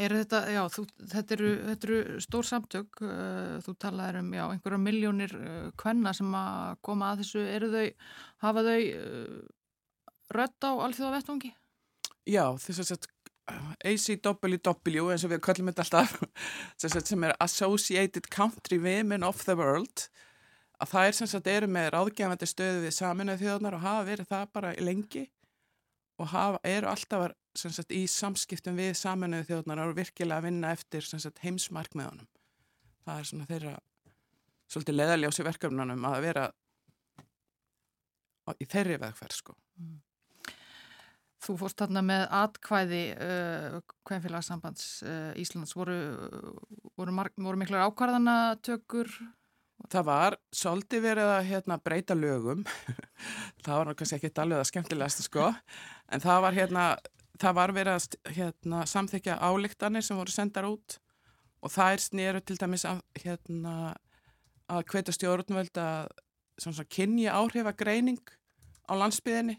er þetta, já, þú, þetta, eru, þetta eru stór samtök, uh, þú talaður um, já, einhverja miljónir kvenna sem að koma að þessu, eru þau, hafa þau rött á alþjóða vettvangi? Já, þess að ACWW eins og við kallum þetta alltaf sem er Associated Country Women of the World að það er sem sagt eru með ráðgefandi stöðu við saminuð þjóðnar og hafa verið það bara lengi og hafa, eru alltaf sagt, í samskiptum við saminuð þjóðnar og virkilega að vinna eftir sagt, heimsmarkmiðunum það er svona þeirra svolítið leðaljási verkefnunum að vera í þeirri vegferð sko mm. Þú fórst þarna með atkvæði uh, Kvæðfélagsambands uh, Íslands. Voru, voru, voru miklar ákvarðanatökur? Það var svolítið verið að hérna, breyta lögum. það var kannski ekki alveg að skemmtilegast sko. En það var, hérna, það var verið að hérna, samþykja álíktanir sem voru sendar út og það er snýru til dæmis að, hérna, að hvetja stjórnvöld að kynja áhrifagreining á landsbyðinni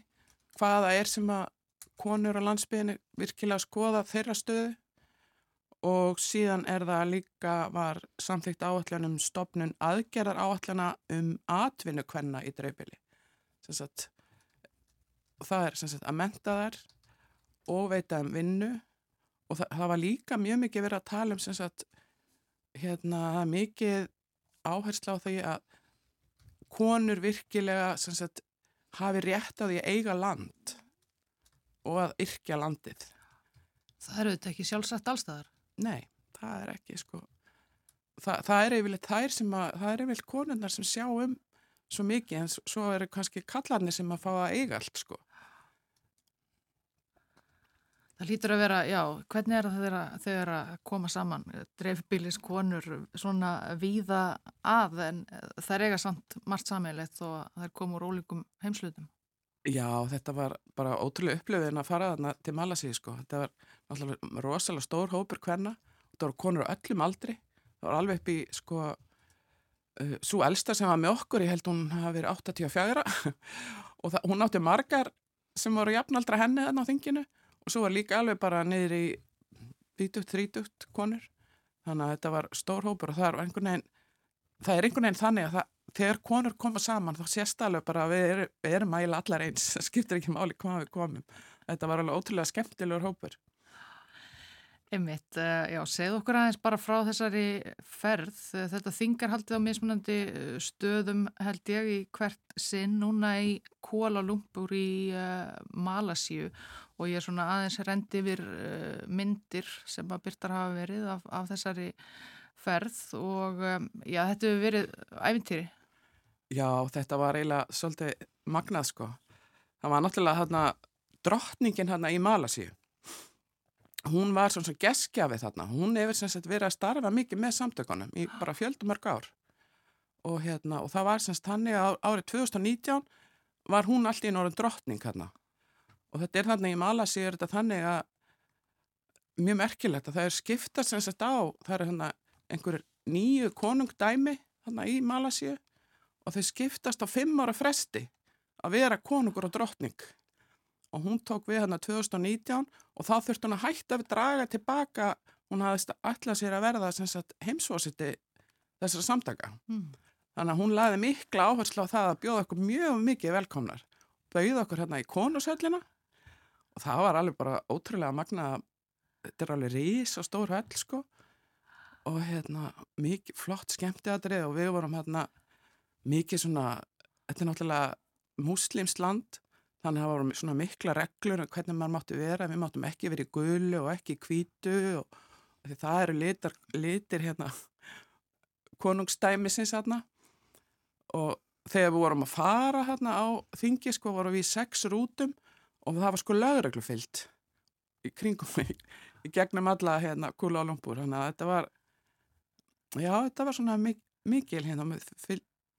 hvaða er sem að konur á landsbyðinu virkilega skoða þeirra stöðu og síðan er það líka var samþygt áallanum stopnun aðgerðar áallana um atvinnu kvenna í dreifbili. Það er sagt, að menta þær og veita um vinnu og það, það var líka mjög mikið verið að tala um sagt, hérna, mikið áhersla á því að konur virkilega sagt, hafi rétt á því að eiga land og að yrkja landið. Það eru þetta ekki sjálfsagt allstæðar? Nei, það er ekki sko. Þa, það er yfirleitt þær sem að, það er yfirleitt konunnar sem sjá um svo mikið en svo eru kannski kallarnir sem að fá að eiga allt sko. Það lítur að vera, já, hvernig er það þegar að koma saman dreifbílis konur svona víða að en það er eiga samt margt sammeilegt og það er komur ólíkum heimslutum? Já, þetta var bara ótrúlega upplöfin að fara þarna til Malasíð sko. Þetta var náttúrulega rosalega stór hópur hvenna. Þetta voru konur á öllum aldri. Það var alveg upp í sko uh, svo elsta sem var með okkur, ég held hún hafi verið 84 og það, hún átti margar sem voru jafnaldra henni þarna á þinginu og svo var líka alveg bara niður í 20-30 konur. Þannig að þetta var stór hópur og það er einhvern veginn, það er einhvern veginn þannig að það þegar konur koma saman þá sést alveg bara að við erum, við erum ægilega allar eins, það skiptir ekki máli hvað við komum þetta var alveg ótrúlega skemmtilegur hópur Einmitt, eh, já, segð okkur aðeins bara frá þessari ferð. Þetta þingar haldið á mismunandi eh, stöðum held ég í hvert sinn núna í Kuala Lumpur í uh, Malasíu og ég er svona aðeins rendi yfir uh, myndir sem að byrtar hafa verið af, af þessari ferð og um, já, þetta hefur verið æfintýri. Já, þetta var eiginlega svolítið magnað sko. Það var náttúrulega hérna drottningin hérna í Malasíu hún var svona geskjafið þarna, hún hefur sem sagt verið að starfa mikið með samtökunum í bara fjöldumörg ár og hérna og það var sem sagt hann árið 2019 var hún allt í norðun drottning hérna og þetta er þannig í Malasi er þetta þannig að mjög merkilegt að það er skiptast sem sagt á, það er hérna einhverjir nýju konungdæmi hérna í Malasi og þau skiptast á fimm ára fresti að vera konungur og drottning og hún tók við hérna 2019 og þá þurfti hún að hætta við draga tilbaka, hún hafði alltaf sér að verða heimsvósiti þessara samtaka. Mm. Þannig að hún laði mikla áherslu á það að bjóða okkur mjög mikið velkomnar. Bauði okkur hérna í konusöllina og það var alveg bara ótrúlega magna, þetta er alveg rís og stór höll sko. Og hérna mikið flott skemmtiðadrið og við vorum hérna mikið svona, þetta er náttúrulega muslimskt land Þannig að það voru svona mikla reglur um hvernig maður mátti vera. Við máttum ekki verið í gullu og ekki í kvítu og það eru litar, litir hérna konungstæmisins hérna og þegar við vorum að fara hérna á þingi sko vorum við í sex rútum og það var sko lögreglufyllt í kringum í, í gegnum alla hérna kúla á lumpur. Þannig að þetta var, já þetta var svona mik mikil hérna,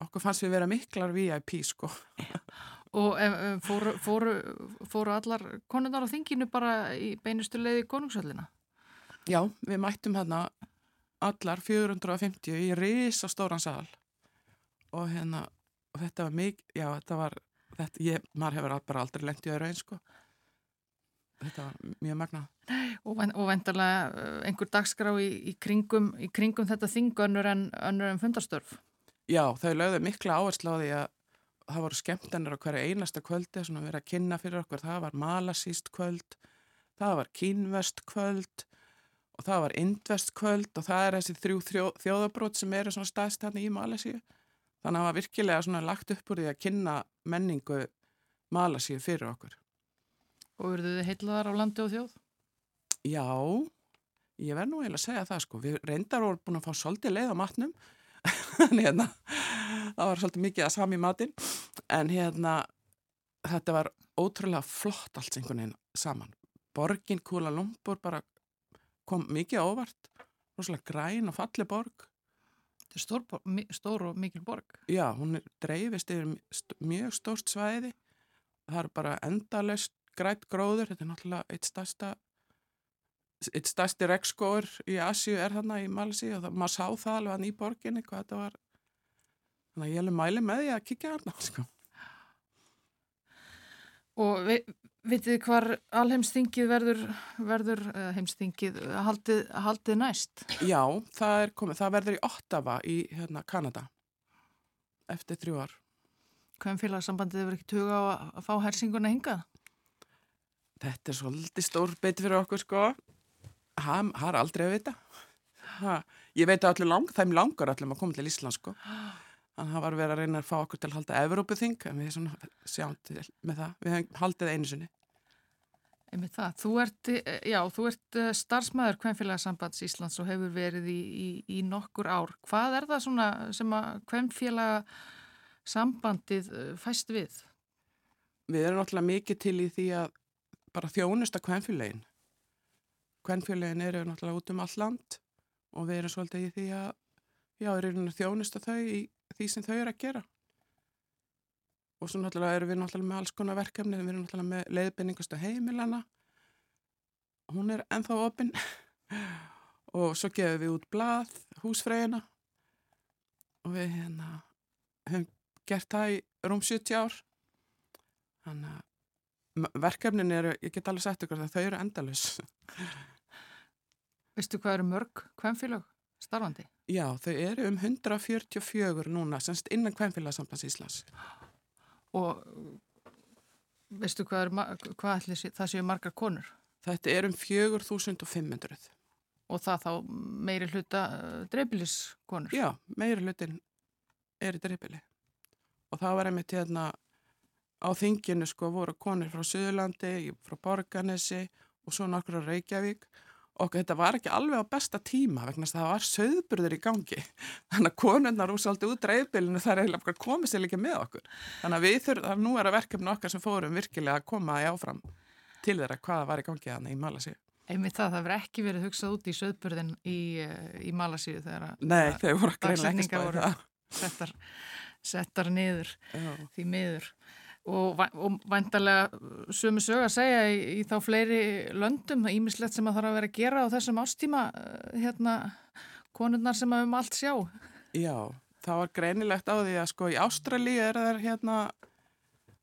okkur fannst við vera miklar VIP sko. Og fóru, fóru, fóru allar konundar á þinginu bara í beinustu leiði konungsöllina? Já, við mættum hérna allar 450 í risa stóran sal og hérna, og þetta var mikið, já þetta var, þetta, ég, maður hefur bara aldrei lengt í öðru eins sko. Þetta var mjög magna. Og, og vendarlega eh, einhver dagskrá í, í, kringum, í kringum þetta þingu önnur en, en fundarstörf? Já, þau lögðu mikla áherslu á því að það voru skemmtanir á hverja einasta kvöldi svona verið að kynna fyrir okkur, það var malasíst kvöld, það var kínvest kvöld og það var indvest kvöld og það er þessi þrjú þjó, þjóðabrót sem eru svona staðst hérna í Malasíu þannig að það var virkilega svona lagt upp úr því að kynna menningu Malasíu fyrir okkur. Og verður þið heitlaðar á landi og þjóð? Já, ég verð nú eiginlega að segja það sko, við reyndar vorum búin að fá svolítið leið á matnum. En hérna það var svolítið mikið að sami matinn. En hérna þetta var ótrúlega flott allt einhvern veginn saman. Borgin Kúla Lumpur bara kom mikið óvart. Rosalega græn og falli borg Þetta er stór, stór og mikil borg. Já, hún dreifist yfir mjög stórt svæði. Það er bara endalust grætt gróður. Þetta er náttúrulega eitt stærsta eitt stærsti rekskóur í Asju er þarna í Malsi og það, maður sá það alveg hann í borginni hvað þetta var. Þannig að ég hefði mæli með því að kíkja þarna sko. Og vi, vitið hvar alheimsþingið verður, verður heimsþingið haldið, haldið næst? Já, það, komið, það verður í Ottawa í hérna, Kanada eftir þrjú ár. Hvem félagsambandið hefur ekki tuga á að fá hersinguna hingað? Þetta er svolítið stór beitt fyrir okkur sko. Það er aldrei að vita. Ha, ég veit að lang, þeim langar allir að koma til Ísland sko. Þannig að það var verið að reyna að fá okkur til að halda Evrópuþing, en við sjáum til með það. Við hefum haldið einu sinni. Einmitt það. Þú ert, já, þú ert eh, starfsmæður Kvennfélagsambands Íslands og hefur verið í, í, í nokkur ár. Hvað er það svona sem að Kvennfélagsambandið eh, fæst við? Við erum náttúrulega mikið til í því að bara þjónusta Kvennfélagin. Kvennfélagin eru náttúrulega út um all land og við erum svolítið í því að já, erum þjónusta þau í því sem þau eru að gera. Og svo náttúrulega erum við náttúrulega með alls konar verkefni við erum náttúrulega með leiðbendingastu heimilana. Hún er enþá opinn og svo gefum við út blað húsfræðina og við hérna hefum gert það í rúm 70 ár. Þannig að verkefnin eru, ég get alveg sagt ykkur að þau eru endalus Veistu hvað eru mörg, hvem fylg starfandi? Já, þau eru um 144 núna, semst innan Kvænfélagsambands Íslands. Og veistu hvað, er, hvað ætli, það séu margar konur? Þetta er um 4500. Og það þá meiri hluta uh, dreifbiliskonur? Já, meiri hlutin er í dreifbili. Og það var einmitt hérna á þinginu sko voru konur frá Suðurlandi, frá Borganesi og svo nokkur á Reykjavík og þetta var ekki alveg á besta tíma vegna að það var söðburður í gangi. Þannig að konurnar úr svolítið út dreifbilinu þar er eiginlega komið sér líka með okkur. Þannig að við þurfum, nú er að verkefni okkar sem fórum virkilega að koma í áfram til þeirra hvaða var í gangi þannig í Malasíu. Einmitt það, það verið ekki verið hugsað út í söðburðin í, eh, í Malasíu þegar Nei, þau voru greinlega ekki spáðið það. settar, settar niður Já. því miður og, og væntalega sömu sög að segja í, í þá fleiri löndum, ímislegt sem að þarf að vera að gera á þessum ástíma eh, hérna, konurnar sem að um allt sjá. Já, það var greinilegt á því að sko í Ástralíu er það hérna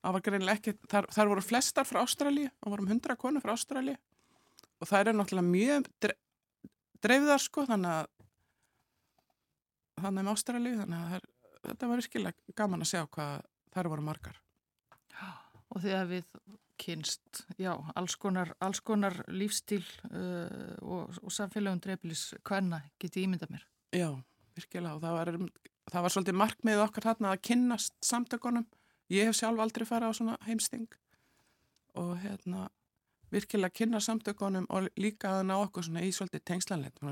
það var greinilega ekki, þar, þar voru flestar frá Ástralíu og vorum hundra konur frá Ástralíu. Og það er náttúrulega mjög dreifðar sko þannig að þannig með Ástralíu þannig að þetta var virkilega gaman að sjá hvað þær voru margar og að við kynst, já, alls konar, alls konar lífstíl uh, og, og samfélagum dreiflis hvenna geti ímynda mér. Já, virkilega og það var, það var svolítið markmið okkar þarna að kynnast samtökunum. Ég hef sjálf aldrei farið á svona heimsting og hérna virkilega kynna samtökunum og líka að ná okkur svona í svolítið tengslanlegt.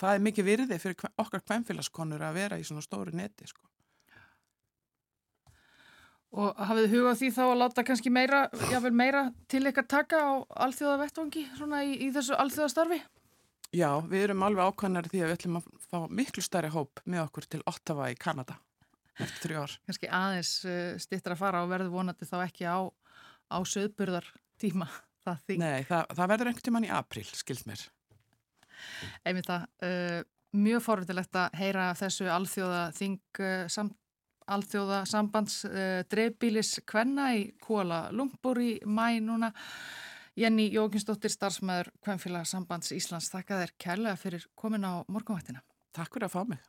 Það er mikið virði fyrir okkar hvemfélagskonur að vera í svona stóru neti sko. Og hafið hugað því þá að láta kannski meira, jável meira til ykkar taka á alþjóða vettvangi svona í, í þessu alþjóða starfi? Já, við erum alveg ákvæmnari því að við ætlum að fá miklu stærri hóp með okkur til Ottawa í Kanada eftir þrjú ár. Kannski aðeins eh, stittra að fara og verður vonandi þá ekki á, á söðburðar tíma. Það Nei, það, það verður einhvern tíman í april, skild mér. Einmitt það, uh, mjög forvindilegt að heyra þessu alþjóða þing uh, samt alþjóða sambands uh, dreifbílis Kvenna í Kuala Lumpur í mæ núna. Jenny Jókinsdóttir, starfsmæður Kvenfélag sambands Íslands, þakka þér kærlega fyrir komin á morgunvættina. Takk fyrir að fá mig.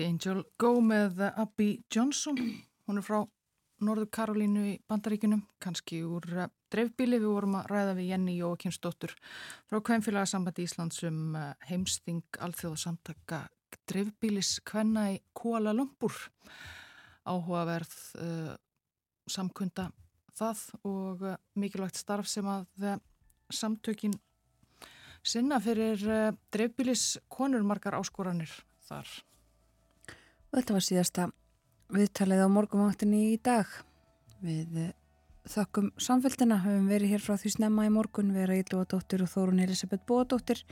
The Angel Go með Abby Johnson. Hún er frá Norður Karolínu í Bandaríkunum, kannski úr uh, dreifbíli. Við vorum að ræða við Jenny Jókimsdóttur frá Kveinfélagasambandi Íslands um uh, heimsting alþjóðsamtaka dreifbílis Kvenna í Kuala Lumpur. Áhugaverð uh, samkunda það og uh, mikilvægt starf sem að uh, samtökin sinna fyrir dreifbílis konur margar áskoranir þar. Og þetta var síðasta viðtalið á morgumáttinni í dag. Við eh, þökkum samfélgina, höfum verið hér frá því snemma í morgun, vera Ílúadóttir og Þórun Elisabeth Bóadóttir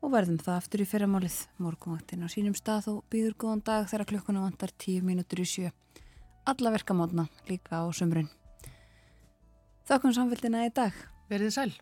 og verðum það aftur í fyrramálið morgumáttin á sínum stað og býður góðan dag þegar klukkuna vantar tíu mínútur í sjö. Alla verkamátna líka á sömrun. Þökkum samfélgina í dag. Verðið sæl.